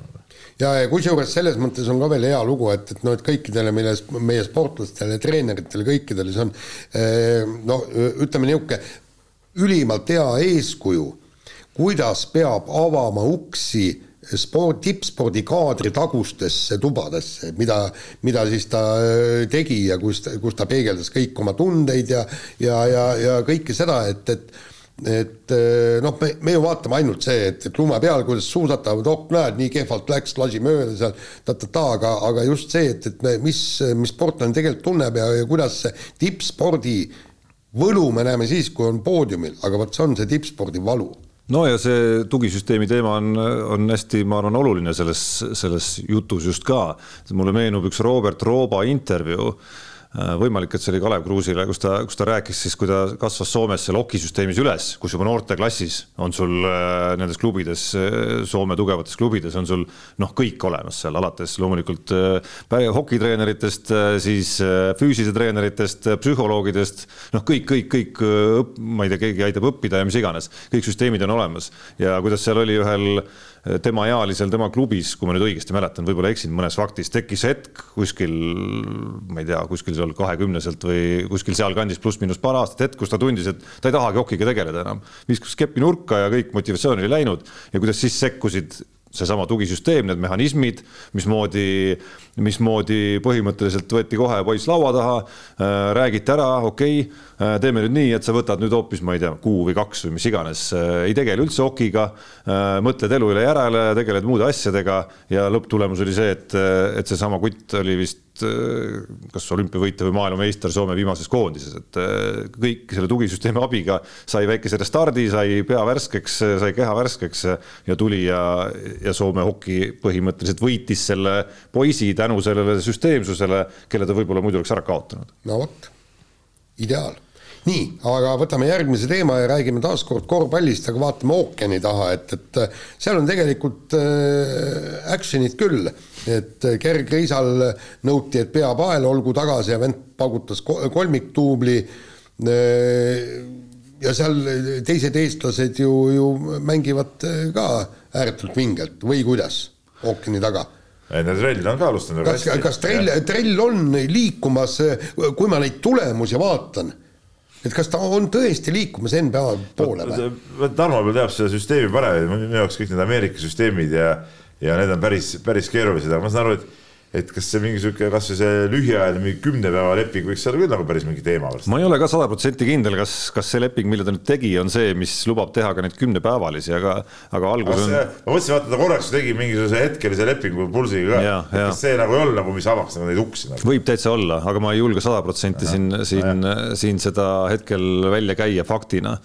ja, ja kusjuures selles mõttes on ka veel hea lugu, et, et noh, et kõikidele meie, meie sportlastele, treeneritele, kõikidele see on noh, ütleme niisugune ülimalt hea eeskuju, kuidas peab avama uksi sport, tippspordikaadri tagustesse tubadesse, mida, mida siis ta äh, tegi ja kus, kus ta peegeldas kõik oma tundeid ja ja, ja, ja kõike seda, et, et et äh, noh, me, me ju vaatame ainult see, et, et lume peal, kuidas suusatavad, oh näed, nii kehvalt läks, lasi mööda seal ta-ta-ta, aga, aga just see, et, et me, mis, mis sportlane tegelikult tunneb ja, ja kuidas tippspordi võlu me näeme siis, kui on poodiumil, aga vot see on see tippspordi valu no ja see tugisüsteemi teema on, on hästi, ma arvan, oluline selles, selles jutus just ka. mulle meenub üks Robert Rooba intervjuu võimalik, et see oli Kalev Kruusile, kus ta, kus ta rääkis siis, kui ta kasvas Soomes seal okisüsteemis üles, kus juba noorteklassis on sul äh, nendes klubides, äh, Soome tugevates klubides on sul noh, kõik olemas seal, alates loomulikult hokitreeneritest, siis füüsilise treeneritest, psühholoogidest, noh, kõik, kõik, kõik, ma ei tea, keegi aitab õppida ja mis iganes, kõik süsteemid on olemas. Ja kuidas seal oli ühel tema ealisel tema klubis, kui ma nüüd õigesti mäletan, võib-olla eksin mõnes faktis, tekkis hetk kuskil, ma ei tea, kuskil seal kahekümneselt või kuskil sealkandis pluss-miinus paar aastat hetk, kus ta tundis, et ta ei tahagi hokiga tegeleda enam. viskas kepi nurka ja kõik motivatsioon oli läinud ja kuidas siis sekkusid seesama tugisüsteem, need mehhanismid, mismoodi, mismoodi põhimõtteliselt võeti kohe poiss laua taha äh,, räägiti ära, okei okay,, äh, teeme nüüd nii, et sa võtad nüüd hoopis, ma ei tea, kuu või kaks või mis iganes äh,, ei tegele üldse hokiga äh,, mõtled elu üle järele, tegeled muude asjadega ja lõpptulemus oli see, et, et seesama kutt oli vist Äh, kas olümpiavõitja või maailmameister Soome viimases koondises, et äh, kõik selle tugisüsteemi abiga sai väikese restardi, sai pea värskeks, sai keha värskeks ja tuli ja, ja Soome hoki põhimõtteliselt võitis selle poisi tänu sellele süsteemsusele, kelle ta võib-olla muidu oleks ära kaotanud. no vot, ideaal. Nii, aga võtame järgmise teema ja räägime taaskord korvpallist, aga vaatame ookeani taha, et, et seal on tegelikult äh, action'it küll et kergriisal nõuti, et pea pael, olgu tagasi ja vend paugutas kolmiktuubli. ja seal teised eestlased ju, ju mängivad ka ääretult vingelt. Või kuidas? Ookeani taga. Trell on ka alustanud kas, kas trell, trell on liikumas, kui ma neid tulemusi vaatan, et kas ta on tõesti liikumas NBA poole või? Tarmo teab seda süsteemi paremini, minu jaoks kõik need Ameerika süsteemid ja ja need on päris, päris keerulised, aga ma saan aru, et et kas see mingi sihuke, kasvõi see lühiajaline mingi kümne päeva leping võiks olla küll nagu päris mingi teema ma ei ole ka sada protsenti kindel, kas, kas see leping, mille ta nüüd tegi, on see, mis lubab teha ka neid kümnepäevalisi, aga, aga algus on. ma mõtlesin, vaata ta korraks tegi mingisuguse hetkelise lepingu pulsiga ka, kas see nagu ei olnud nagu, mis avaks nagu neid uksi nagu.? võib täitsa olla, aga ma ei julge sada protsenti siin, siin, siin seda hetkel välja käia faktina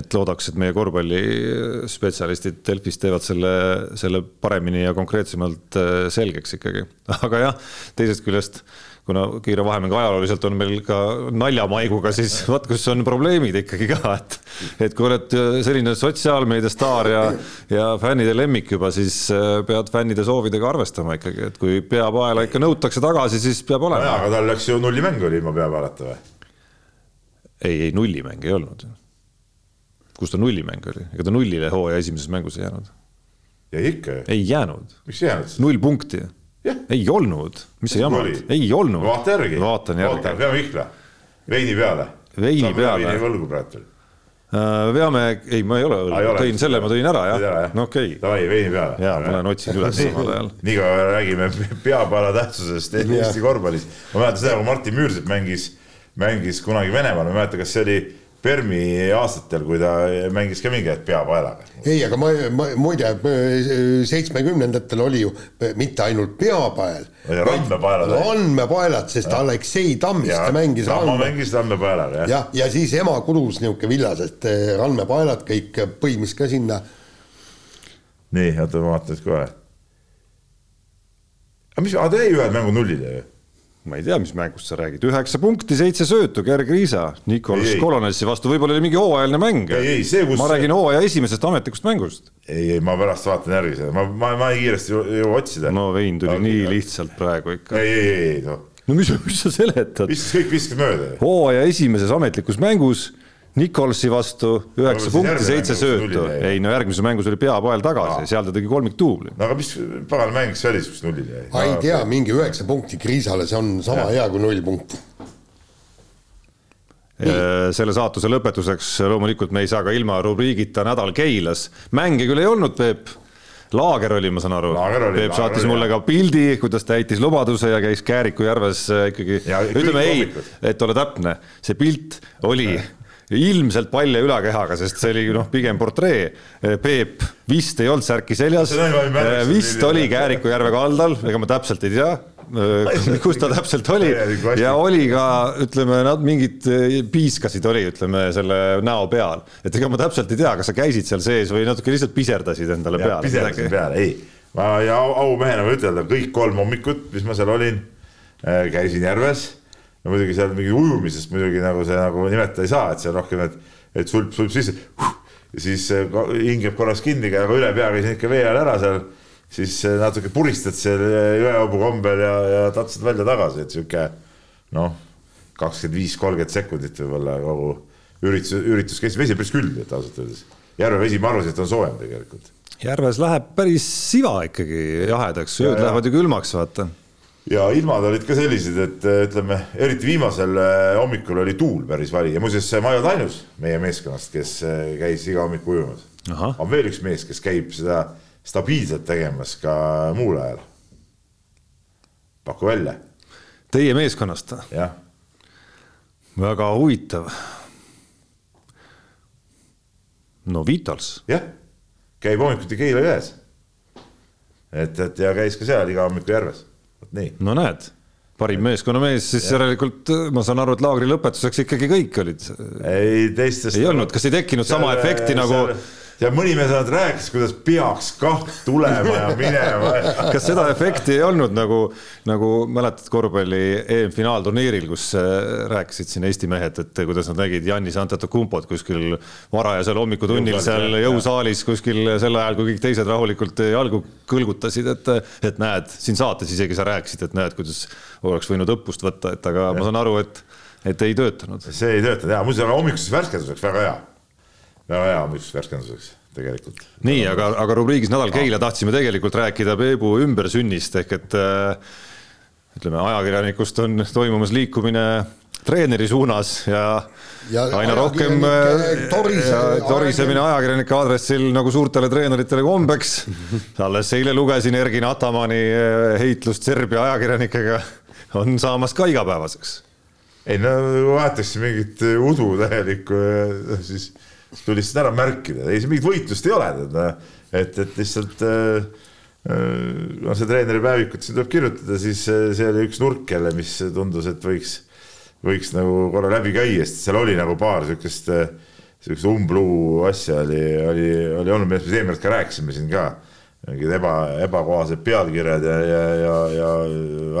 et loodaks, et meie korvpallispetsialistid Delfis teevad selle, selle paremini ja konkreetsemalt äh, selgeks ikkagi. [laughs] aga jah, teisest küljest kuna kiire vahemäng ajalooliselt on meil ka naljamaiguga, siis [laughs] vaat kus on probleemid ikkagi ka, et et kui oled äh, selline sotsiaalmeedia staar ja, ja fännide lemmik juba, siis äh, pead fännide soovidega arvestama ikkagi, et kui peapaela ikka nõutakse tagasi, siis peab olema. aga tal läks ju nullimäng oli ilma peapaelata või? ei, ei nullimäng ei olnud kus ta nullimäng oli, ega ta nullile hooaja esimeses mängus ei jäänud. jäi ikka ju. ei jäänud. miks ei jäänud? null punkti. Ei olnud, mis see jama, ei olnud. vaata järgi. vaatan järgi. veame Ihla, veini peale. veini peale. veini võlgu praegu veel äh, veame, ei, ma ei ole õlgu, tõin selle, ma tõin ära jah, no okei okay.. Davai, veini peale. ja ma lähen otsin üles samal ajal. nii kaua räägime peapaela tähtsusest Eesti korvpallis. ma mäletan seda, kui Martin Müürsepp mängis, mängis kunagi Venemaal, ma ei mäleta, kas see oli Permi aastatel, kui ta mängis ka mingi hetk peapaelaga. ei, aga ma, ma muide seitsmekümnendatel oli ju mitte ainult peapael. randmepaelad. randmepaelad, sest ja. Aleksei Tammiste mängis. Tammo mängis randmepaelaga, jah. jah, ja siis ema kudus niisugune villased eh, randmepaelad kõik põimis ka sinna. nii, oota ma vaatan kohe. aga mis, aga ta jäi ühe mängu nullile ju ma ei tea, mis mängust sa räägid, üheksa punkti, seitse söötu, Gerg Riisa, Nikolas Kolonelsi vastu, võib-olla oli mingi hooajaline mäng. Kus... ma räägin hooaja esimesest ametlikust mängust. ei, ei, ma pärast vaatan järgi seda, ma, ma, ma ei kiiresti jõua otsida. no vein tuli okay, nii jah. lihtsalt praegu ikka. ei, ei, ei, no. no mis, [laughs] mis sa seletad? viskas, kõik viskas mööda. hooaja esimeses ametlikus mängus Nikolsi vastu üheksa punkti, seitse söötu. ei no järgmises mängus oli peapoel tagasi, seal ta tegi kolmikduubli. no aga mis pagan mäng see oli, kus nullile jäi? ma ei tea, mingi üheksa punkti Kriisale, see on sama ja. hea kui null punkti. selle saatuse lõpetuseks loomulikult me ei saa ka ilma rubriigita Nädal Keilas. mänge küll ei olnud, Peep laager oli, ma saan aru. Peep saatis oli, mulle ka pildi, kuidas täitis lubaduse ja käis Kääriku järves äh, ikkagi. ütleme ei, et olla täpne, see pilt oli ja ilmselt palja ülakehaga, sest see oli noh, pigem portree. Peep vist ei olnud särki seljas, vist oli Kääriku järve kaldal, ega ma täpselt ei tea kus ta täpselt oli ja oli ka ütleme, nad mingid eh, piiskasid oli, ütleme selle näo peal, et ega ma täpselt ei tea, kas sa käisid seal sees või natuke lihtsalt piserdasid endale peale. piserdasin peale, ei, ma ja aumehena võin ütelda, kõik kolm hommikut, mis ma seal olin, eh, käisin järves. No muidugi seal mingi ujumisest muidugi nagu see nagu nimetada ei saa, et see rohkem, et, et sulp, sulp sisse. ja siis eh, hingeb korraks kinni, aga üle pea käisin ikka vee all ära seal siis natuke puristad seal jõehobu kombel ja, ja tatsad välja tagasi, et sihuke noh, kakskümmend viis, kolmkümmend sekundit võib-olla kogu üritus, üritus käis, vesi päris külm, et ausalt öeldes. Järve vesi, ma arvasin, et on soojem tegelikult. järves läheb päris siva ikkagi jahedaks, ööd lähevad ju külmaks, vaata. Ja ilmad olid ka sellised, et ütleme, eriti viimasel äh, hommikul oli tuul päris vali ja muuseas, ma ei olnud ainus meie meeskonnast, kes äh, käis iga hommik ujumas. on veel üks mees, kes käib seda stabiilselt tegemas ka muul ajal. paku välja. Teie meeskonnast? jah. väga huvitav. no Vitals. jah, käib hommikuti Keila jões. et, et ja käis ka seal iga hommiku järves, nii. no näed parim meeskonnamees, siis järelikult ma saan aru, et laagri lõpetuseks ikkagi kõik olid. ei, teistest. ei olnud, kas ei tekkinud sama efekti seal, nagu seal ja mõni mees ainult rääkis, kuidas peaks kah tulema ja minema kas seda efekti ei olnud nagu, nagu mäletad korvpalli EM-finaalturniiril, kus äh, rääkisid siin Eesti mehed, et kuidas nad nägid Jannis Antetokounmpot kuskil varajasel hommikutunnil seal jõusaalis kuskil sel ajal, kui kõik teised rahulikult jalgu kõlgutasid, et, et näed, siin saates isegi sa rääkisid, et näed, kuidas oleks võinud õppust võtta, et aga ja. ma saan aru, et, et ei töötanud. see ei töötanud ja muuseas, hommikuseks värskenduseks väga hea väga hea hommikuse värskenduseks tegelikult. nii, aga, aga rubriigis Nädal Keila tahtsime tegelikult rääkida Peebu ümbersünnist ehk et äh, ütleme, ajakirjanikust on toimumas liikumine treeneri suunas ja, ja aina rohkem äh, torisemine ajakirjanike aadressil nagu suurtele treeneritele kombeks. alles eile lugesin Ergin Atamani äh, heitlust Serbia ajakirjanikega, on saamas ka igapäevaseks. ei no vahetaks mingit udu täielikku siis siis tuli lihtsalt ära märkida, ei, mingit võitlust ei ole, tead, et, et lihtsalt äh, no see treeneri päevikut siin tuleb kirjutada, siis äh, see oli üks nurk jälle, mis tundus, et võiks, võiks nagu korra läbi käia, sest seal oli nagu paar siukest, siukest umbluu asja oli, oli, oli olnud, millest me eelmine kord ka rääkisime siin ka. mingid eba, ebakohased pealkirjad ja, ja, ja, ja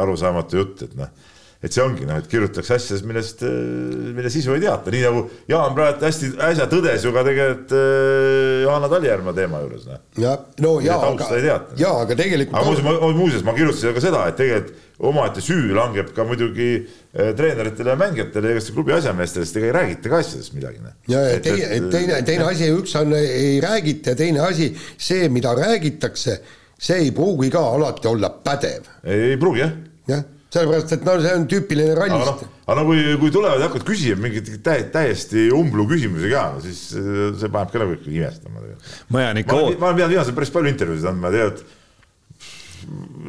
arusaamatu jutt, et noh et see ongi noh, et kirjutatakse asjadest, millest, mille sisu ei teata, nii nagu Jaan praegu hästi äsja tõdes ju ka tegelikult äh, Johanna Talijärve teema juures. Noh. ja no ja, aga, ja aga tegelikult. aga muuseas, muuseas ma kirjutasin ka seda, et tegelikult omaette süü langeb ka muidugi äh, treeneritele ja mängijatele ja klubi asjameestele, sest ega ei räägita ka asjadest midagi. Noh. ja, ja teine, teine, teine [laughs] asi, üks on ei räägita ja teine asi, see, mida räägitakse, see ei pruugi ka alati olla pädev. ei pruugi jah. jah sellepärast, et no see on tüüpiline rallist. aga, no, aga no kui, kui tulevad ja hakkavad küsima mingeid täi, täiesti umblu küsimusi ka, no siis see paneb ka nagu ikkagi imestama. ma jään ikka. ma olen pidanud viimasel päris palju intervjuusid andma, tead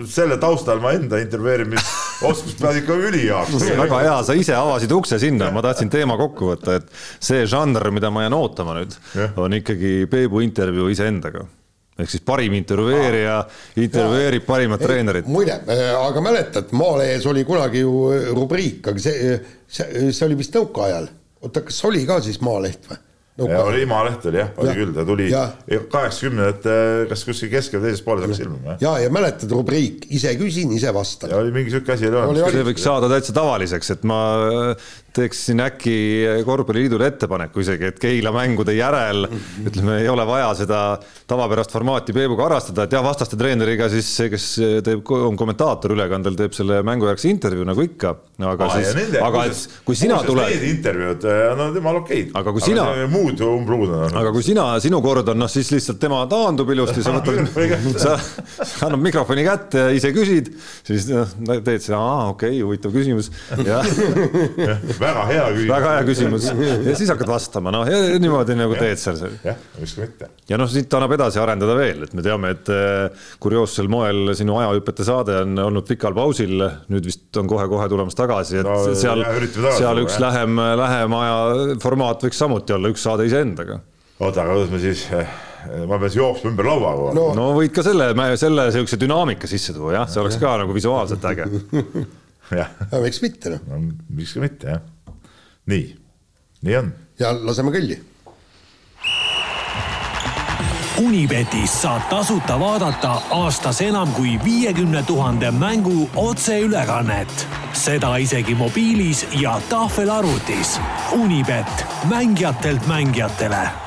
selle taustal ma enda intervjueerimisoskus peab ikka ülihea. väga hea, sa ise avasid ukse sinna, ma tahtsin teema kokku võtta, et see žanr, mida ma jään ootama nüüd, on ikkagi Peebu intervjuu iseendaga ehk siis parim intervjueerija intervjueerib parimat treenerit. muide, äh, aga mäletad, Maalehes oli kunagi ju äh, rubriik, aga see, see, see oli vist nõukaajal. oota, kas oli ka siis Maaleht või? oli Maaleht oli jah, oli ja. küll, ta tuli kaheksakümnendate, kas kuskil keskel teises pooles hakkas ilmuma. ja, ja mäletad rubriik, ise küsin, ise vastan. oli mingi sihuke asi oli olemas. see võiks saada täitsa tavaliseks, et ma teeksin äkki korvpalliliidule ettepaneku isegi, et Keila mängude järel ütleme, ei ole vaja seda tavapärast formaati Peebuga harrastada, et jah, vastaste treeneriga siis see, kes teeb, on kommentaator ülekandel, teeb selle mängujärgse intervjuu nagu ikka. aga ah, siis, aga et kui sina tuled. Need intervjuud, no temal okeid. aga kui sina. muud umbluud on. aga kui sina, sinu kord on, noh siis lihtsalt tema taandub ilusti, sa võtad, [laughs] sa annad mikrofoni kätte ja ise küsid, siis noh, teed seda, aa okei okay,, huvitav küsimus ja [laughs] väga hea küsimus. väga hea küsimus ja siis hakkad vastama, noh niimoodi nagu ja. teed seal. jah, miks mitte. ja noh, siit annab edasi arendada veel, et me teame, et eh, kurioossel moel sinu ajahüpete saade on olnud pikal pausil, nüüd vist on kohe-kohe tulemas tagasi, et no, seal, seal üks jah. lähem, lähem aja formaat võiks samuti olla üks saade iseendaga. oota, aga kuidas me siis eh, ma pean siis jooksma ümber laua kogu aeg no.. no võid ka selle, selle sihukese dünaamika sisse tuua jah, see oleks ka nagu visuaalselt äge. [laughs] jah. miks mitte noh no,. miks ka mitte jah. Nii, nii on. ja laseme kõlli. Unibetis saab tasuta vaadata aastas enam kui viiekümne tuhande mängu otseülekannet. seda isegi mobiilis ja tahvelarvutis. Unibet, mängijatelt mängijatele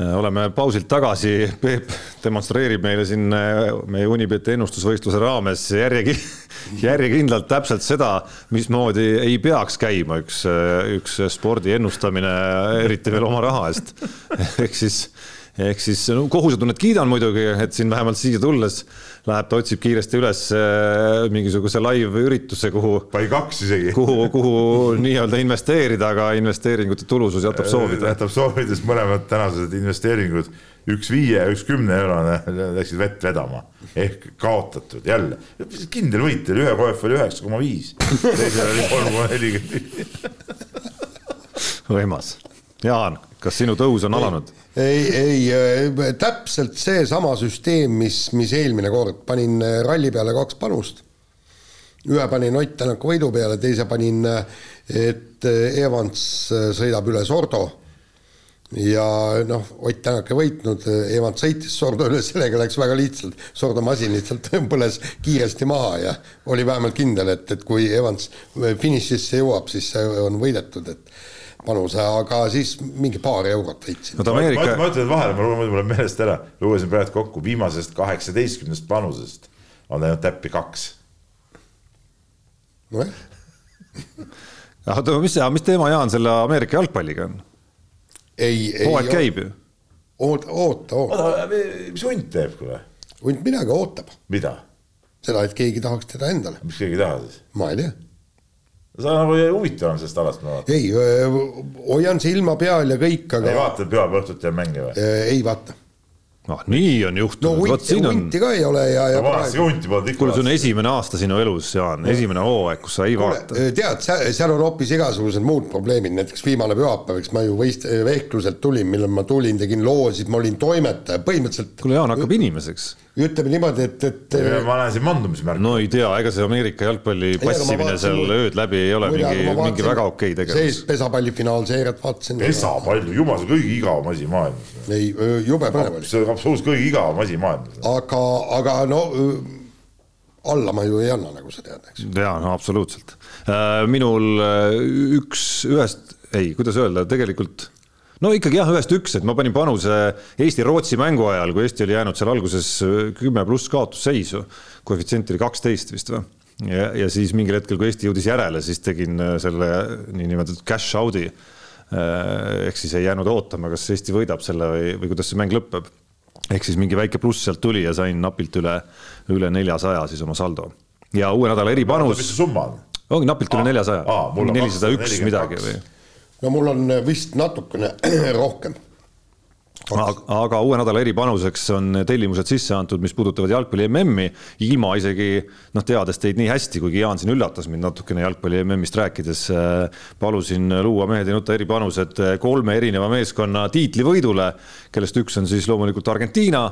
oleme pausilt tagasi, Peep demonstreerib meile siin äh, meie Unibeti ennustusvõistluse raames järjegi, [laughs] järjekindlalt täpselt seda, mismoodi ei peaks käima üks, äh, üks spordi ennustamine, eriti veel oma raha eest. [laughs] ehk siis ehk siis no, kohusetunnet kiidan muidugi, et siin vähemalt siia tulles läheb ta otsib kiiresti üles äh, mingisuguse live-ürituse, kuhu. pai kaks isegi. kuhu, kuhu nii-öelda investeerida, aga investeeringute tulusus jätab soovida. jätab soovida, sest mõlemad tänased investeeringud, üks viie, üks kümne eurone läksid vett vedama ehk kaotatud jälle. kindel võit oli, ühe KF oli üheksa koma viis, teisel oli kolm koma nelikümmend. võimas. Jaan, kas sinu tõus on alanud? ei, ei äh, täpselt seesama süsteem, mis, mis eelmine kord, panin äh, ralli peale kaks panust. ühe panin Ott Tänaku võidu peale, teise panin, äh, et Evans sõidab üle Sordo. ja noh, Ott Tänak ei võitnud, Evans sõitis Sordo üle, sellega läks väga lihtsalt. Sordo masin lihtsalt [laughs] põles kiiresti maha ja oli vähemalt kindel, et, et kui Evans finišisse jõuab, siis see on võidetud, et panuse, aga siis mingi paar eurot võitsin no,. Ameerika... ma, ma ütlen vahele, ma lugesin mulle meelest ära, lugesin praegu kokku viimasest kaheksateistkümnest panusest on läinud täppi kaks. nojah. [laughs] oota, mis, mis teema, Jaan, selle Ameerika jalgpalliga on? ei, ei. hooaeg käib ju. oota, oota, oota. mis hunt teeb, kuule? hunt midagi ootab. mida? seda, et keegi tahaks teda endale. miks keegi ei taha siis? ma ei tea sa nagu huvitav on sellest alast, ma vaatan. ei, hoian silma peal ja kõik, aga. ei vaata pühapäeva õhtuti ja mänge või? ei vaata. noh, nii on juhtunud no,, siin on. hunti ka ei ole ja, ja no,. vanasti hunti polnud ikka. kuule, see on esimene aasta sinu elus, Jaan, esimene hooaeg, kus sa ei kuule, vaata. tead, seal on hoopis igasugused muud probleemid, näiteks viimane pühapäev, eks ma ju võist-, vehkluselt tulin, millal ma tulin, tegin loosid, ma olin toimetaja, põhimõtteliselt. kuule, Jaan hakkab inimeseks ütleme niimoodi, et, et. ma näen siin mandumismärki. no ei tea, ega see Ameerika jalgpalli passimine seal ööd läbi ei ole Muide, mingi, mingi väga okei okay tegevus. pesapalli finaalseeriat vaatasin. pesapall, jumal, see on kõige igavam asi maailmas. ei, jube põnev oli. see on absoluutselt kõige igavam asi maailmas. aga, aga no alla ma ju ei anna, nagu sa tead, eks. jaa, no absoluutselt. Äh, minul äh, üks, ühest, ei, kuidas öelda, tegelikult no ikkagi jah, ühest üks, et ma panin panuse Eesti-Rootsi mängu ajal, kui Eesti oli jäänud seal alguses kümme pluss kaotusseisu. koefitsient oli kaksteist vist või? ja, ja siis mingil hetkel, kui Eesti jõudis järele, siis tegin äh, selle niinimetatud cash out'i. Äh, ehk siis ei jäänud ootama, kas Eesti võidab selle või, või kuidas see mäng lõpeb. ehk siis mingi väike pluss sealt tuli ja sain napilt üle, üle neljasaja siis oma saldo. ja uue nädala eripanus. mis see summa on? ongi napilt üle neljasaja, nelisada üks midagi või no mul on vist natukene [clears throat] rohkem. aga uue nädala eripanuseks on tellimused sisse antud, mis puudutavad jalgpalli MM-i, ilma isegi noh, teades teid nii hästi, kuigi Jaan siin üllatas mind natukene jalgpalli MM-ist rääkides, äh, palusin luua Mehed ei nuta eripanused kolme erineva meeskonna tiitlivõidule, kellest üks on siis loomulikult Argentiina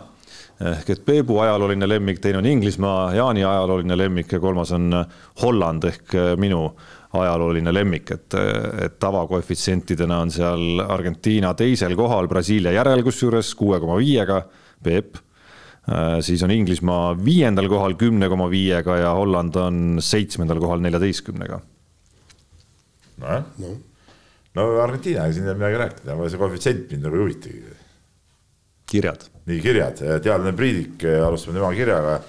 ehk et Peebu ajalooline lemmik, teine on Inglismaa, Jaani ajalooline lemmik ja kolmas on Holland ehk minu ajalooline lemmik, et, et tavakoefitsientidena on seal Argentiina teisel kohal Brasiilia järel, kusjuures kuue koma viiega, Peep. siis on Inglismaa viiendal kohal kümne koma viiega ja Holland on seitsmendal kohal neljateistkümnega. nojah no., no Argentiinaga siin ei ole midagi rääkida, aga see koefitsient mind nagu ei huvitagi. kirjad. nii, kirjad, teadlane Priidik, alustame tema kirjaga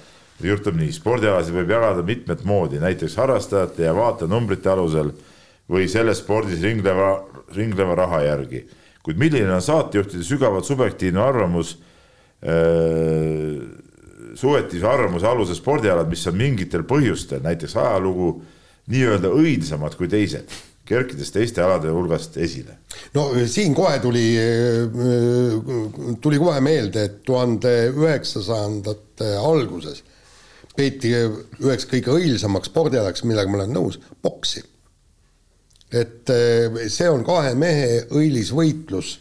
jutt on nii, spordialasid võib jagada mitmet moodi, näiteks harrastajate ja vaatenumbrite alusel või selles spordis ringleva, ringleva raha järgi. kuid milline on saatejuhtide sügavalt subjektiivne arvamus äh,, subjektiivse arvamuse alusel spordialad, mis on mingitel põhjustel, näiteks ajalugu nii-öelda õilsamad kui teised, kerkides teiste alade hulgast esile? no siin kohe tuli, tuli kohe meelde, et tuhande üheksasajandate alguses peeti üheks kõige õilsamaks spordialaks, millega ma olen nõus, boksi. et see on kahe mehe õilis võitlus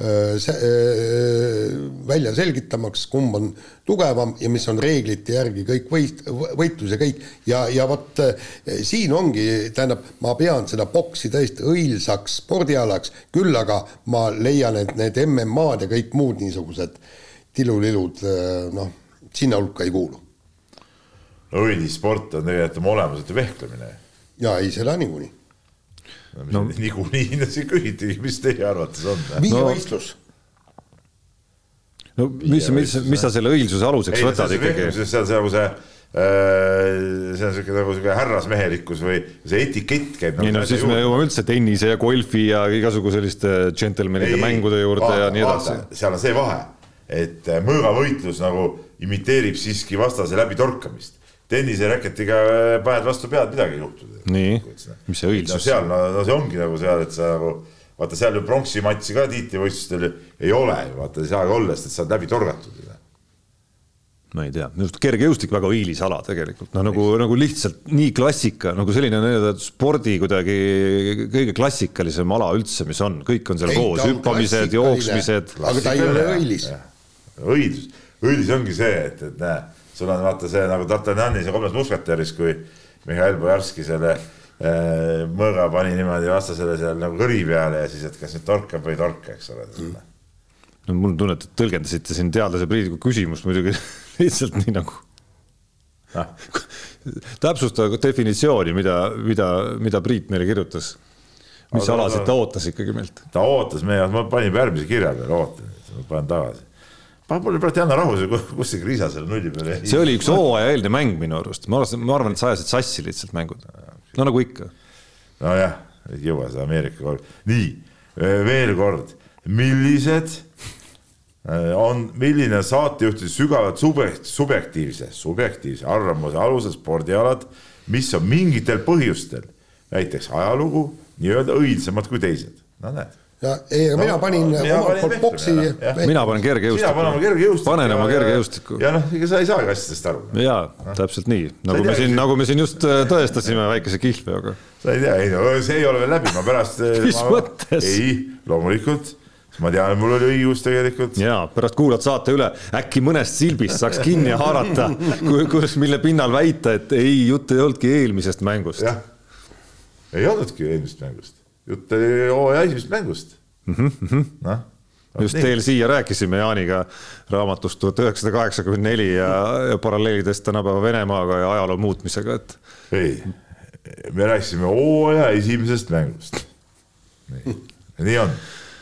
Äh, äh, välja selgitamaks, kumb on tugevam ja mis on reeglite järgi kõik võit, võitlus ja kõik ja, ja vot siin ongi, tähendab, ma pean seda boksi tõesti õilsaks spordialaks, küll aga ma leian, et need MM-ad ja kõik muud niisugused tilulilud noh, sinna hulka ei kuulu. Õilis sport on tegelikult oma olemuselt ju vehklemine. ja ei, seda niikuinii no, no [laughs] niikuinii siin küsitigi, mis teie arvates on? viievõistlus no mis, mis, mis sa selle õilsuse aluseks ei, võtad ikkagi? see on nagu see äh, see on siuke nagu siuke härrasmehelikkus või see etikett käib nagu. nii no siis juurde. me jõuame üldse tennise ja golfi ja igasugu selliste džentelmenide mängude juurde vaata, ja nii edasi. seal on see vahe, et äh, mõõgavõitlus nagu imiteerib siiski vastase läbitorkamist tenniseräketiga paned vastu pead, midagi ei juhtu. nii, mis see õilsus no,? seal, no, no see ongi nagu seal, et sa nagu vaata seal ju pronksi matši ka tiitlivõistlustel ei ole vaata ei saagi olla, sest et sa oled läbi torgatud. ma ei tea, minu arust kergejõustik väga õilis ala tegelikult, no nagu, nagu lihtsalt nii klassika, nagu selline nii-öelda spordi kuidagi kõige klassikalisem ala üldse, mis on, kõik on seal ei, koos, hüppamised, jooksmised. aga ta ei ole õilis. õilis, õilis ongi see, et, et näe sul on vaata see nagu D'Artagnanis ja kolmes musketäris, kui Mihhail Bojarski selle äh, mõõga pani niimoodi vastasele seal nagu kõri peale ja siis, et kas nüüd torkab või ei torka, eks ole mm.. no mul on tunne, et tõlgendasite siin teadlase Priidiku küsimust muidugi [laughs] lihtsalt nii nagu ah. [laughs] täpsusta definitsiooni, mida, mida, mida Priit meile kirjutas. mis Aga, alasid ta ootas ikkagi meilt? ta ootas meie, ma panin järgmise kirja peale, ootan, ma panen tagasi mul oli praegu Janno Rahus, kus see Kriisa selle nulli peale jäi. see oli üks hooaja eelne mäng minu arust, ma arvan, ma arvan, et sa ajasid sassi lihtsalt mängud. no nagu ikka. nojah, ei jõua seda Ameerika korda. nii, veel kord, millised on, milline saatejuhtide sügavalt subjekt, subjektiivse, subjektiivse arvamuse alusel spordialad, mis on mingitel põhjustel, näiteks ajalugu, nii-öelda õilsamad kui teised. no näed ja ei, aga no, mina panin omalt poolt boksi. mina panen kergejõustiku. mina panen oma kergejõustiku. panen oma kergejõustiku. ja noh, ega sa ei saagi asjadest aru. jaa, täpselt nii, nagu me siin, nagu me siin just äh, tõestasime väikese kihlveoga. sa ei tea, ei no see ei ole veel läbi, ma pärast. Äh, mis ma... mõttes? ei, loomulikult ma tean, mul oli õigus tegelikult. ja pärast kuulad saate üle, äkki mõnest silbist saaks kinni haarata, kus, mille pinnal väita, et ei, jutt ei olnudki eelmisest mängust. jah, ei olnudki eelmisest mängust jutt oli hooaja esimesest mängust mm. -hmm. noh just nii. teel siia rääkisime Jaaniga raamatust tuhat üheksasada kaheksakümmend neli ja, paralleelidest tänapäeva Venemaaga ja ajaloo muutmisega, et. ei, me rääkisime hooaja esimesest mängust. nii, on,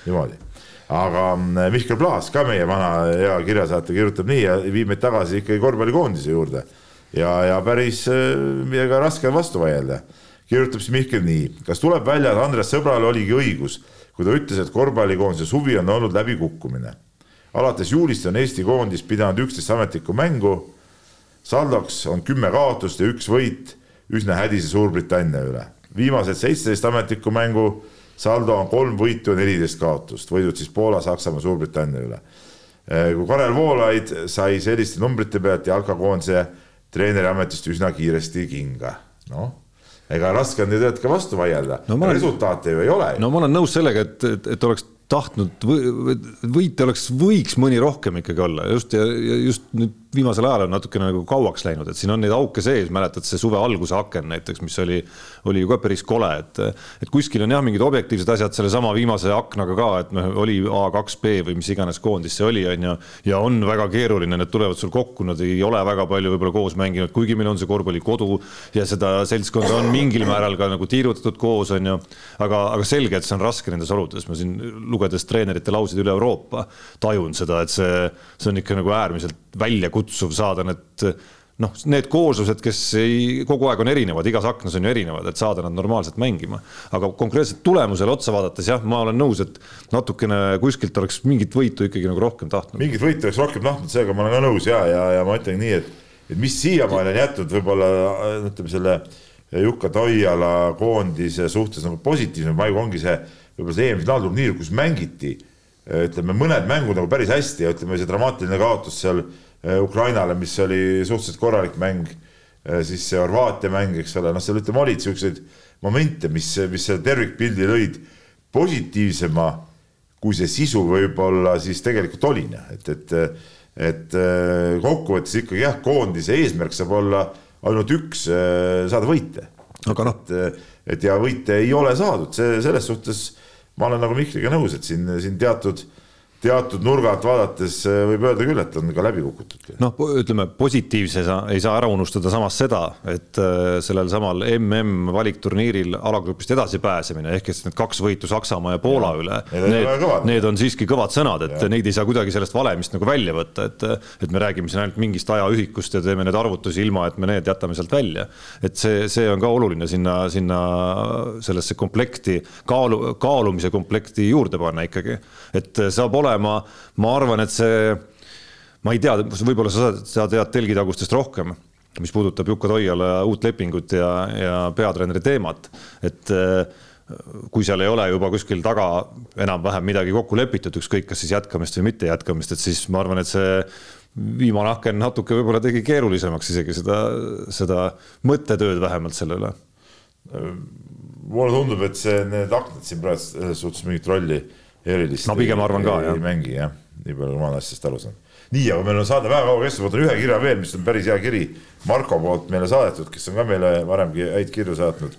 niimoodi. aga mm, Mihkel Plaas, ka meie vana hea kirjasaatja, kirjutab nii ja viib meid tagasi ikkagi korvpallikoondise juurde. ja, ja päris äh, millega raske on vastu vaielda kirjutab siis Mihkel nii, kas tuleb välja, et Andres Sõbral oligi õigus, kui ta ütles, et korvpallikoondise suvi on olnud läbikukkumine. alates juulist on Eesti koondis pidanud üksteist ametlikku mängu. saldoks on kümme kaotust ja üks võit üsna hädise Suurbritannia üle. viimased seitseteist ametlikku mängu saldo on kolm võitu ja neliteist kaotust, võidud siis Poola, Saksamaa, Suurbritannia üle. kui Karel Voolaid sai selliste numbrite pealt jalkakoondise treeneri ametist üsna kiiresti kinga, noh ega raske on ju tegelikult ka vastu vaielda no,, resultaate ju ei ole. no ma olen nõus sellega, et, et, et oleks tahtnud või, võite oleks, võiks mõni rohkem ikkagi olla just ja, ja just nüüd viimasel ajal on natukene nagu kauaks läinud, et siin on neid auke sees, mäletad see suve alguse aken näiteks, mis oli, oli ju ka päris kole, et, et kuskil on jah, mingid objektiivsed asjad sellesama viimase aknaga ka, et noh, oli A2B või mis iganes koondis see oli, on ju, ja on väga keeruline, need tulevad sul kokku, nad ei ole väga palju võib-olla koos mänginud, kuigi meil on see korvpallikodu ja seda seltskonda on mingil määral ka nagu tiirutatud koos, on ju, aga, aga selge, et see on raske nendes oludes, ma siin lugedes treenerite lauseid üle Euroopa tajun seda, et see, see on ikka nagu äärmiselt väljakutsuv saada need noh, need kooslused, kes ei, kogu aeg on erinevad, igas aknas on ju erinevad, et saada nad normaalselt mängima. aga konkreetselt tulemusele otsa vaadates jah, ma olen nõus, et natukene kuskilt oleks mingit võitu ikkagi nagu rohkem tahtnud. mingit võitu oleks rohkem tahtnud, seega ma olen ka nõus ja, ja, ja ma ütlen nii, et, et mis siiamaani on jätnud võib-olla ütleme selle Jukka Toiala koondise suhtes nagu positiivsem vaigu ongi see võib-olla see EM-finaalturniir, kus mängiti ütleme, mõned mängud nagu päris hästi ja ütleme, see dramaatiline kaotus seal Ukrainale, mis oli suhteliselt korralik mäng, eh, siis see Horvaatia mäng, eks ole, noh, seal ütleme, olid niisuguseid momente, mis, mis selle tervikpildi lõid positiivsema, kui see sisu võib-olla siis tegelikult oli, noh, et, et et eh, kokkuvõttes ikkagi jah, koondise eesmärk saab olla ainult üks, saada võite. aga noh. et, et ja võite ei ole saadud, see selles suhtes ma olen nagu Mihkliga nõus, et siin, siin teatud teatud nurga alt vaadates eh, võib öelda küll, et on ka läbi kukutud. noh, ütleme positiivse ei saa ära unustada samas seda, et eh, sellel samal mm valikturniiril alagrupist edasipääsemine ehk et need kaks võitu Saksamaa ja Poola ja, üle, need, need on siiski kõvad sõnad, et ja. neid ei saa kuidagi sellest valemist nagu välja võtta, et et me räägime siin ainult mingist ajaühikust ja teeme neid arvutusi ilma, et me need jätame sealt välja. et see, see on ka oluline sinna, sinna sellesse komplekti kaalu, kaalumise komplekti juurde panna ikkagi, et saab olema olema, ma arvan, et see, ma ei tea, võib-olla sa, sa tead telgitagustest rohkem, mis puudutab Jukka Toiala uut lepingut ja, ja peatreeneri teemat, et äh, kui seal ei ole juba kuskil taga enam-vähem midagi kokku lepitud, ükskõik kas siis jätkamist või mitte jätkamist, et siis ma arvan, et see viimane aken natuke võib-olla tegi keerulisemaks isegi seda, seda mõttetööd vähemalt selle üle. mulle tundub, et see, need aknad siin praegu selles suhtes mingit rolli erilist. no pigem arvan ka jah. ei mängi jah, nii palju ma olen asjast aru saanud. nii, aga meil on saade väga kaua kestnud, võtan ühe kirja veel, mis on päris hea kiri Marko poolt meile saadetud, kes on ka meile varemgi häid kirju saatnud.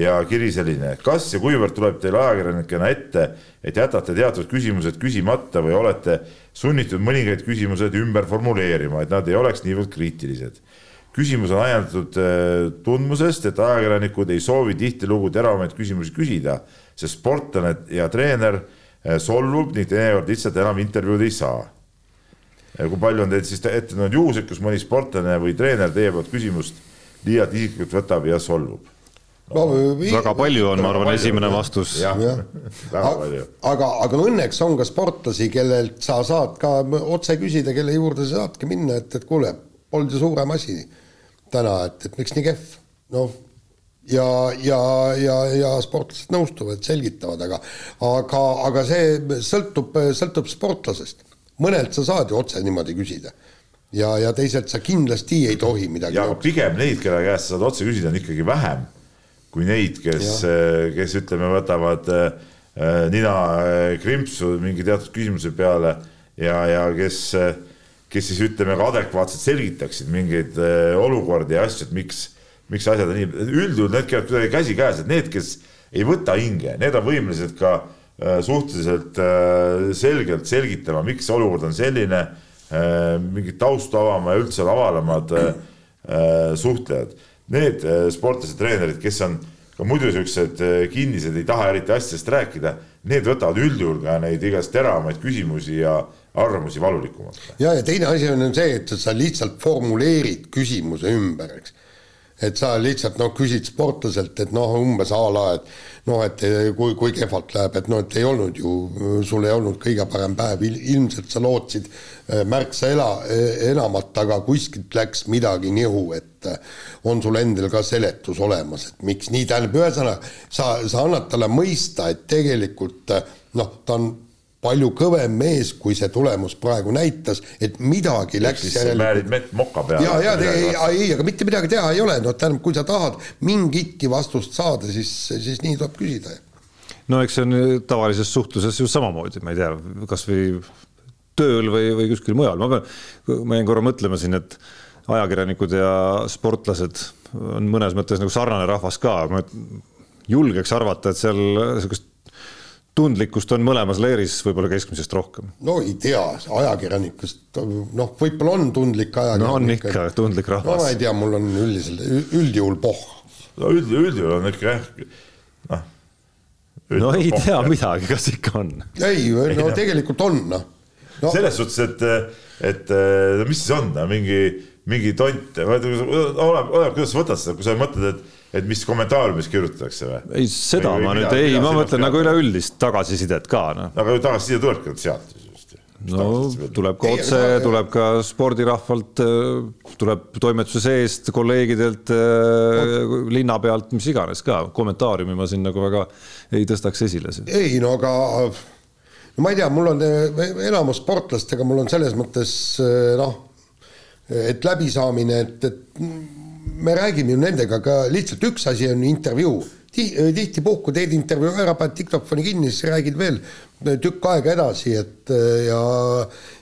ja kiri selline, kas ja kuivõrd tuleb teil ajakirjanikena ette, et jätate teatud küsimused küsimata või olete sunnitud mõningaid küsimused ümber formuleerima, et nad ei oleks niivõrd kriitilised küsimus on ajendatud äh, tundmusest, et ajakirjanikud ei soovi tihtilugu teravamaid küsimusi küsida, sest sportlane ja treener solvub ning teinekord lihtsalt enam intervjuud ei saa. kui palju on teil siis ette tulnud juhuseid, kus mõni sportlane või treener teie poolt küsimust liialt isiklikult võtab ja solvub? no väga palju on, ma arvan, esimene vastus. aga, aga õnneks on ka sportlasi, kellelt sa saad ka otse küsida, kelle juurde sa saadki minna, et, et kuule, polnud ju suurem asi täna, et, et miks nii kehv. noh, ja, ja, ja, ja sportlased nõustuvad, selgitavad, aga aga, aga see sõltub, sõltub sportlasest. mõnelt sa saad ju otse niimoodi küsida ja, ja teiselt sa kindlasti ei tohi midagi. ja pigem neid, kelle käest sa saad otse küsida, on ikkagi vähem kui neid, kes, kes ütleme, võtavad äh, nina äh, krimpsu mingi teatud küsimuse peale ja, ja kes, kes siis ütleme ka adekvaatselt selgitaksid mingeid olukordi ja asju, et miks miks asjad on nii, üldjuhul need käivad kuidagi käsikäes, et need, kes ei võta hinge, need on võimelised ka äh, suhteliselt äh, selgelt selgitama, miks see olukord on selline, äh, mingit tausta avama ja üldse avalamad suhtlejad. Need sportlased, treenerid, kes on ka muidu siuksed kinnised, ei taha eriti asjadest rääkida, need võtavad üldjuhul ka neid igast teravamaid küsimusi ja arvamusi valulikumalt. ja, ja teine asi on see, et sa lihtsalt formuleerid küsimuse ümber, eks et sa lihtsalt noh, küsid sportlaselt, et noh, umbes a la, et noh, et kui, kui kehvalt läheb, et noh, et ei olnud ju, sul ei olnud kõige parem päev, ilmselt sa lootsid äh, märksa ela, enamat, aga kuskilt läks midagi nihu, et on sul endal ka seletus olemas, et miks nii, tähendab, ühesõnaga sa, sa annad talle mõista, et tegelikult noh, ta on palju kõvem mees, kui see tulemus praegu näitas, et midagi läks järelikult. määrid mett moka peale. ja, ja ei, ei, aga mitte midagi teha ei ole, no tähendab, kui sa tahad mingitki vastust saada, siis, siis nii tuleb küsida. no eks see on tavalises suhtluses ju samamoodi, ma ei tea, kasvõi tööl või, või kuskil mujal, ma pean, ma jäin korra mõtlema siin, et ajakirjanikud ja sportlased on mõnes mõttes nagu sarnane rahvas ka, ma julgeks arvata, et seal sihukest tundlikkust on mõlemas leeris võib-olla keskmisest rohkem. no ei tea, ajakirjanikust, noh, võib-olla on tundlik ajakirjanik. no on ikka tundlik rahvas. no ma ei tea, mul on üldiselt, üldjuhul pohh. no üld, üldjuhul on ikka jah, noh. no ei pohh, tea midagi, kas ikka on? ei, no tegelikult on, noh no.. selles suhtes, et, et no mis siis on, mingi, mingi tont, oleneb, oleneb, kuidas sa võtad seda, kui sa mõtled, et et mis kommentaariumis kirjutatakse või? ei, seda või, ma nüüd, ei, ma mõtlen nagu üleüldist tagasisidet ka, noh. aga tagasiside tulebki sealt just ju. no tuleb ka otse, tuleb ka spordirahvalt, tuleb toimetuse seest, kolleegidelt, linna pealt, mis iganes ka, kommentaariumi ma siin nagu väga ei tõstaks esile. ei no aga no ma ei tea, mul on enamus sportlastega, mul on selles mõttes noh, et läbisaamine, et, et me räägime ju nendega ka lihtsalt üks asi on intervjuu. Tihtipuhku teed intervjuu ära, paned diktofoni kinni, siis räägid veel tükk aega edasi, et ja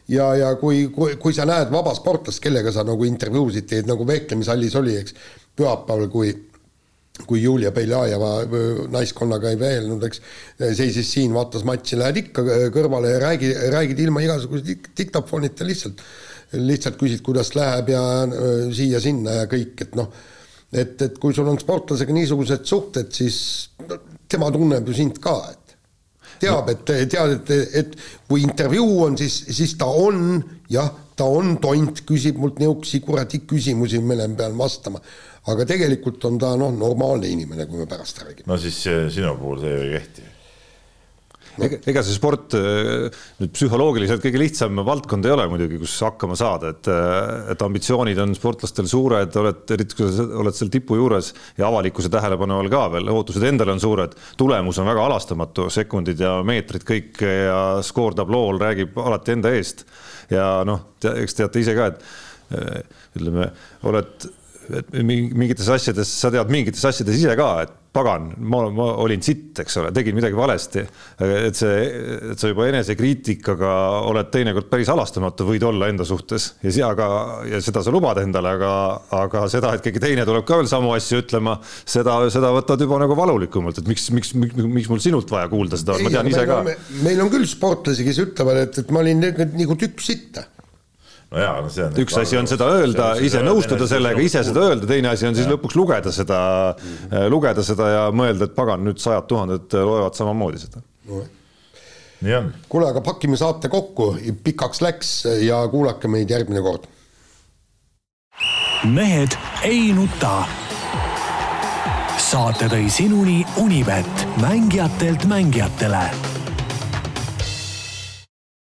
ja, ja kui, kui, kui sa näed vaba sportlast, kellega sa nagu intervjuusid teed, nagu vehklemishallis oli, eks, pühapäeval, kui kui Julia Beljajeva naiskonnaga ei veelnud, eks, seisis siin, vaatas matši, lähed ikka kõrvale ja räägi, räägid ilma igasuguse diktofonita lihtsalt, lihtsalt küsid, kuidas läheb ja siia-sinna ja kõik, et noh et, et kui sul on sportlasega niisugused suhted, siis tema tunneb ju sind ka, et teab, et tead, et, et kui intervjuu on, siis, siis ta on jah, ta on tont, küsib mult niisuguseid kuradi küsimusi, mille ma pean vastama. aga tegelikult on ta noh, normaalne inimene, kui me pärast räägime. no siis eh, sinu puhul see ju ei kehti ega, see sport äh, nüüd psühholoogiliselt kõige lihtsam valdkond ei ole muidugi, kus hakkama saada, et, äh, et ambitsioonid on sportlastel suured, oled, eriti kui sa oled seal tipu juures ja avalikkuse tähelepanu all ka veel, ootused endale on suured, tulemus on väga halastamatu, sekundid ja meetrid kõik ja skoortablool räägib alati enda eest. ja noh, eks teate ise ka, et äh, ütleme, oled mingites asjades, sa tead mingites asjades ise ka, et pagan, ma, ma olin sitt, eks ole, tegin midagi valesti. et see, et sa juba enesekriitikaga oled teinekord päris halastamatu, võid olla enda suhtes ja see, aga, ja seda sa lubad endale, aga, aga seda, et keegi teine tuleb ka veel samu asju ütlema, seda, seda võtad juba nagu valulikumalt, et miks, miks, miks, miks mul sinult vaja kuulda seda, ma tean ise ka. meil on küll sportlasi, kes ütlevad, et, et ma olin nagu tükk sitta no jaa, no see on. üks asi on seda öelda, ise nõustuda sellega, ise seda öelda, teine asi on siis ja. lõpuks lugeda seda mm, -hmm. lugeda seda ja mõelda, et pagan, nüüd sajad tuhanded loevad samamoodi seda no.. nii on. kuule, aga pakime saate kokku, pikaks läks ja kuulake meid järgmine kord. mehed ei nuta. saate tõi sinuni Unibet, mängijatelt mängijatele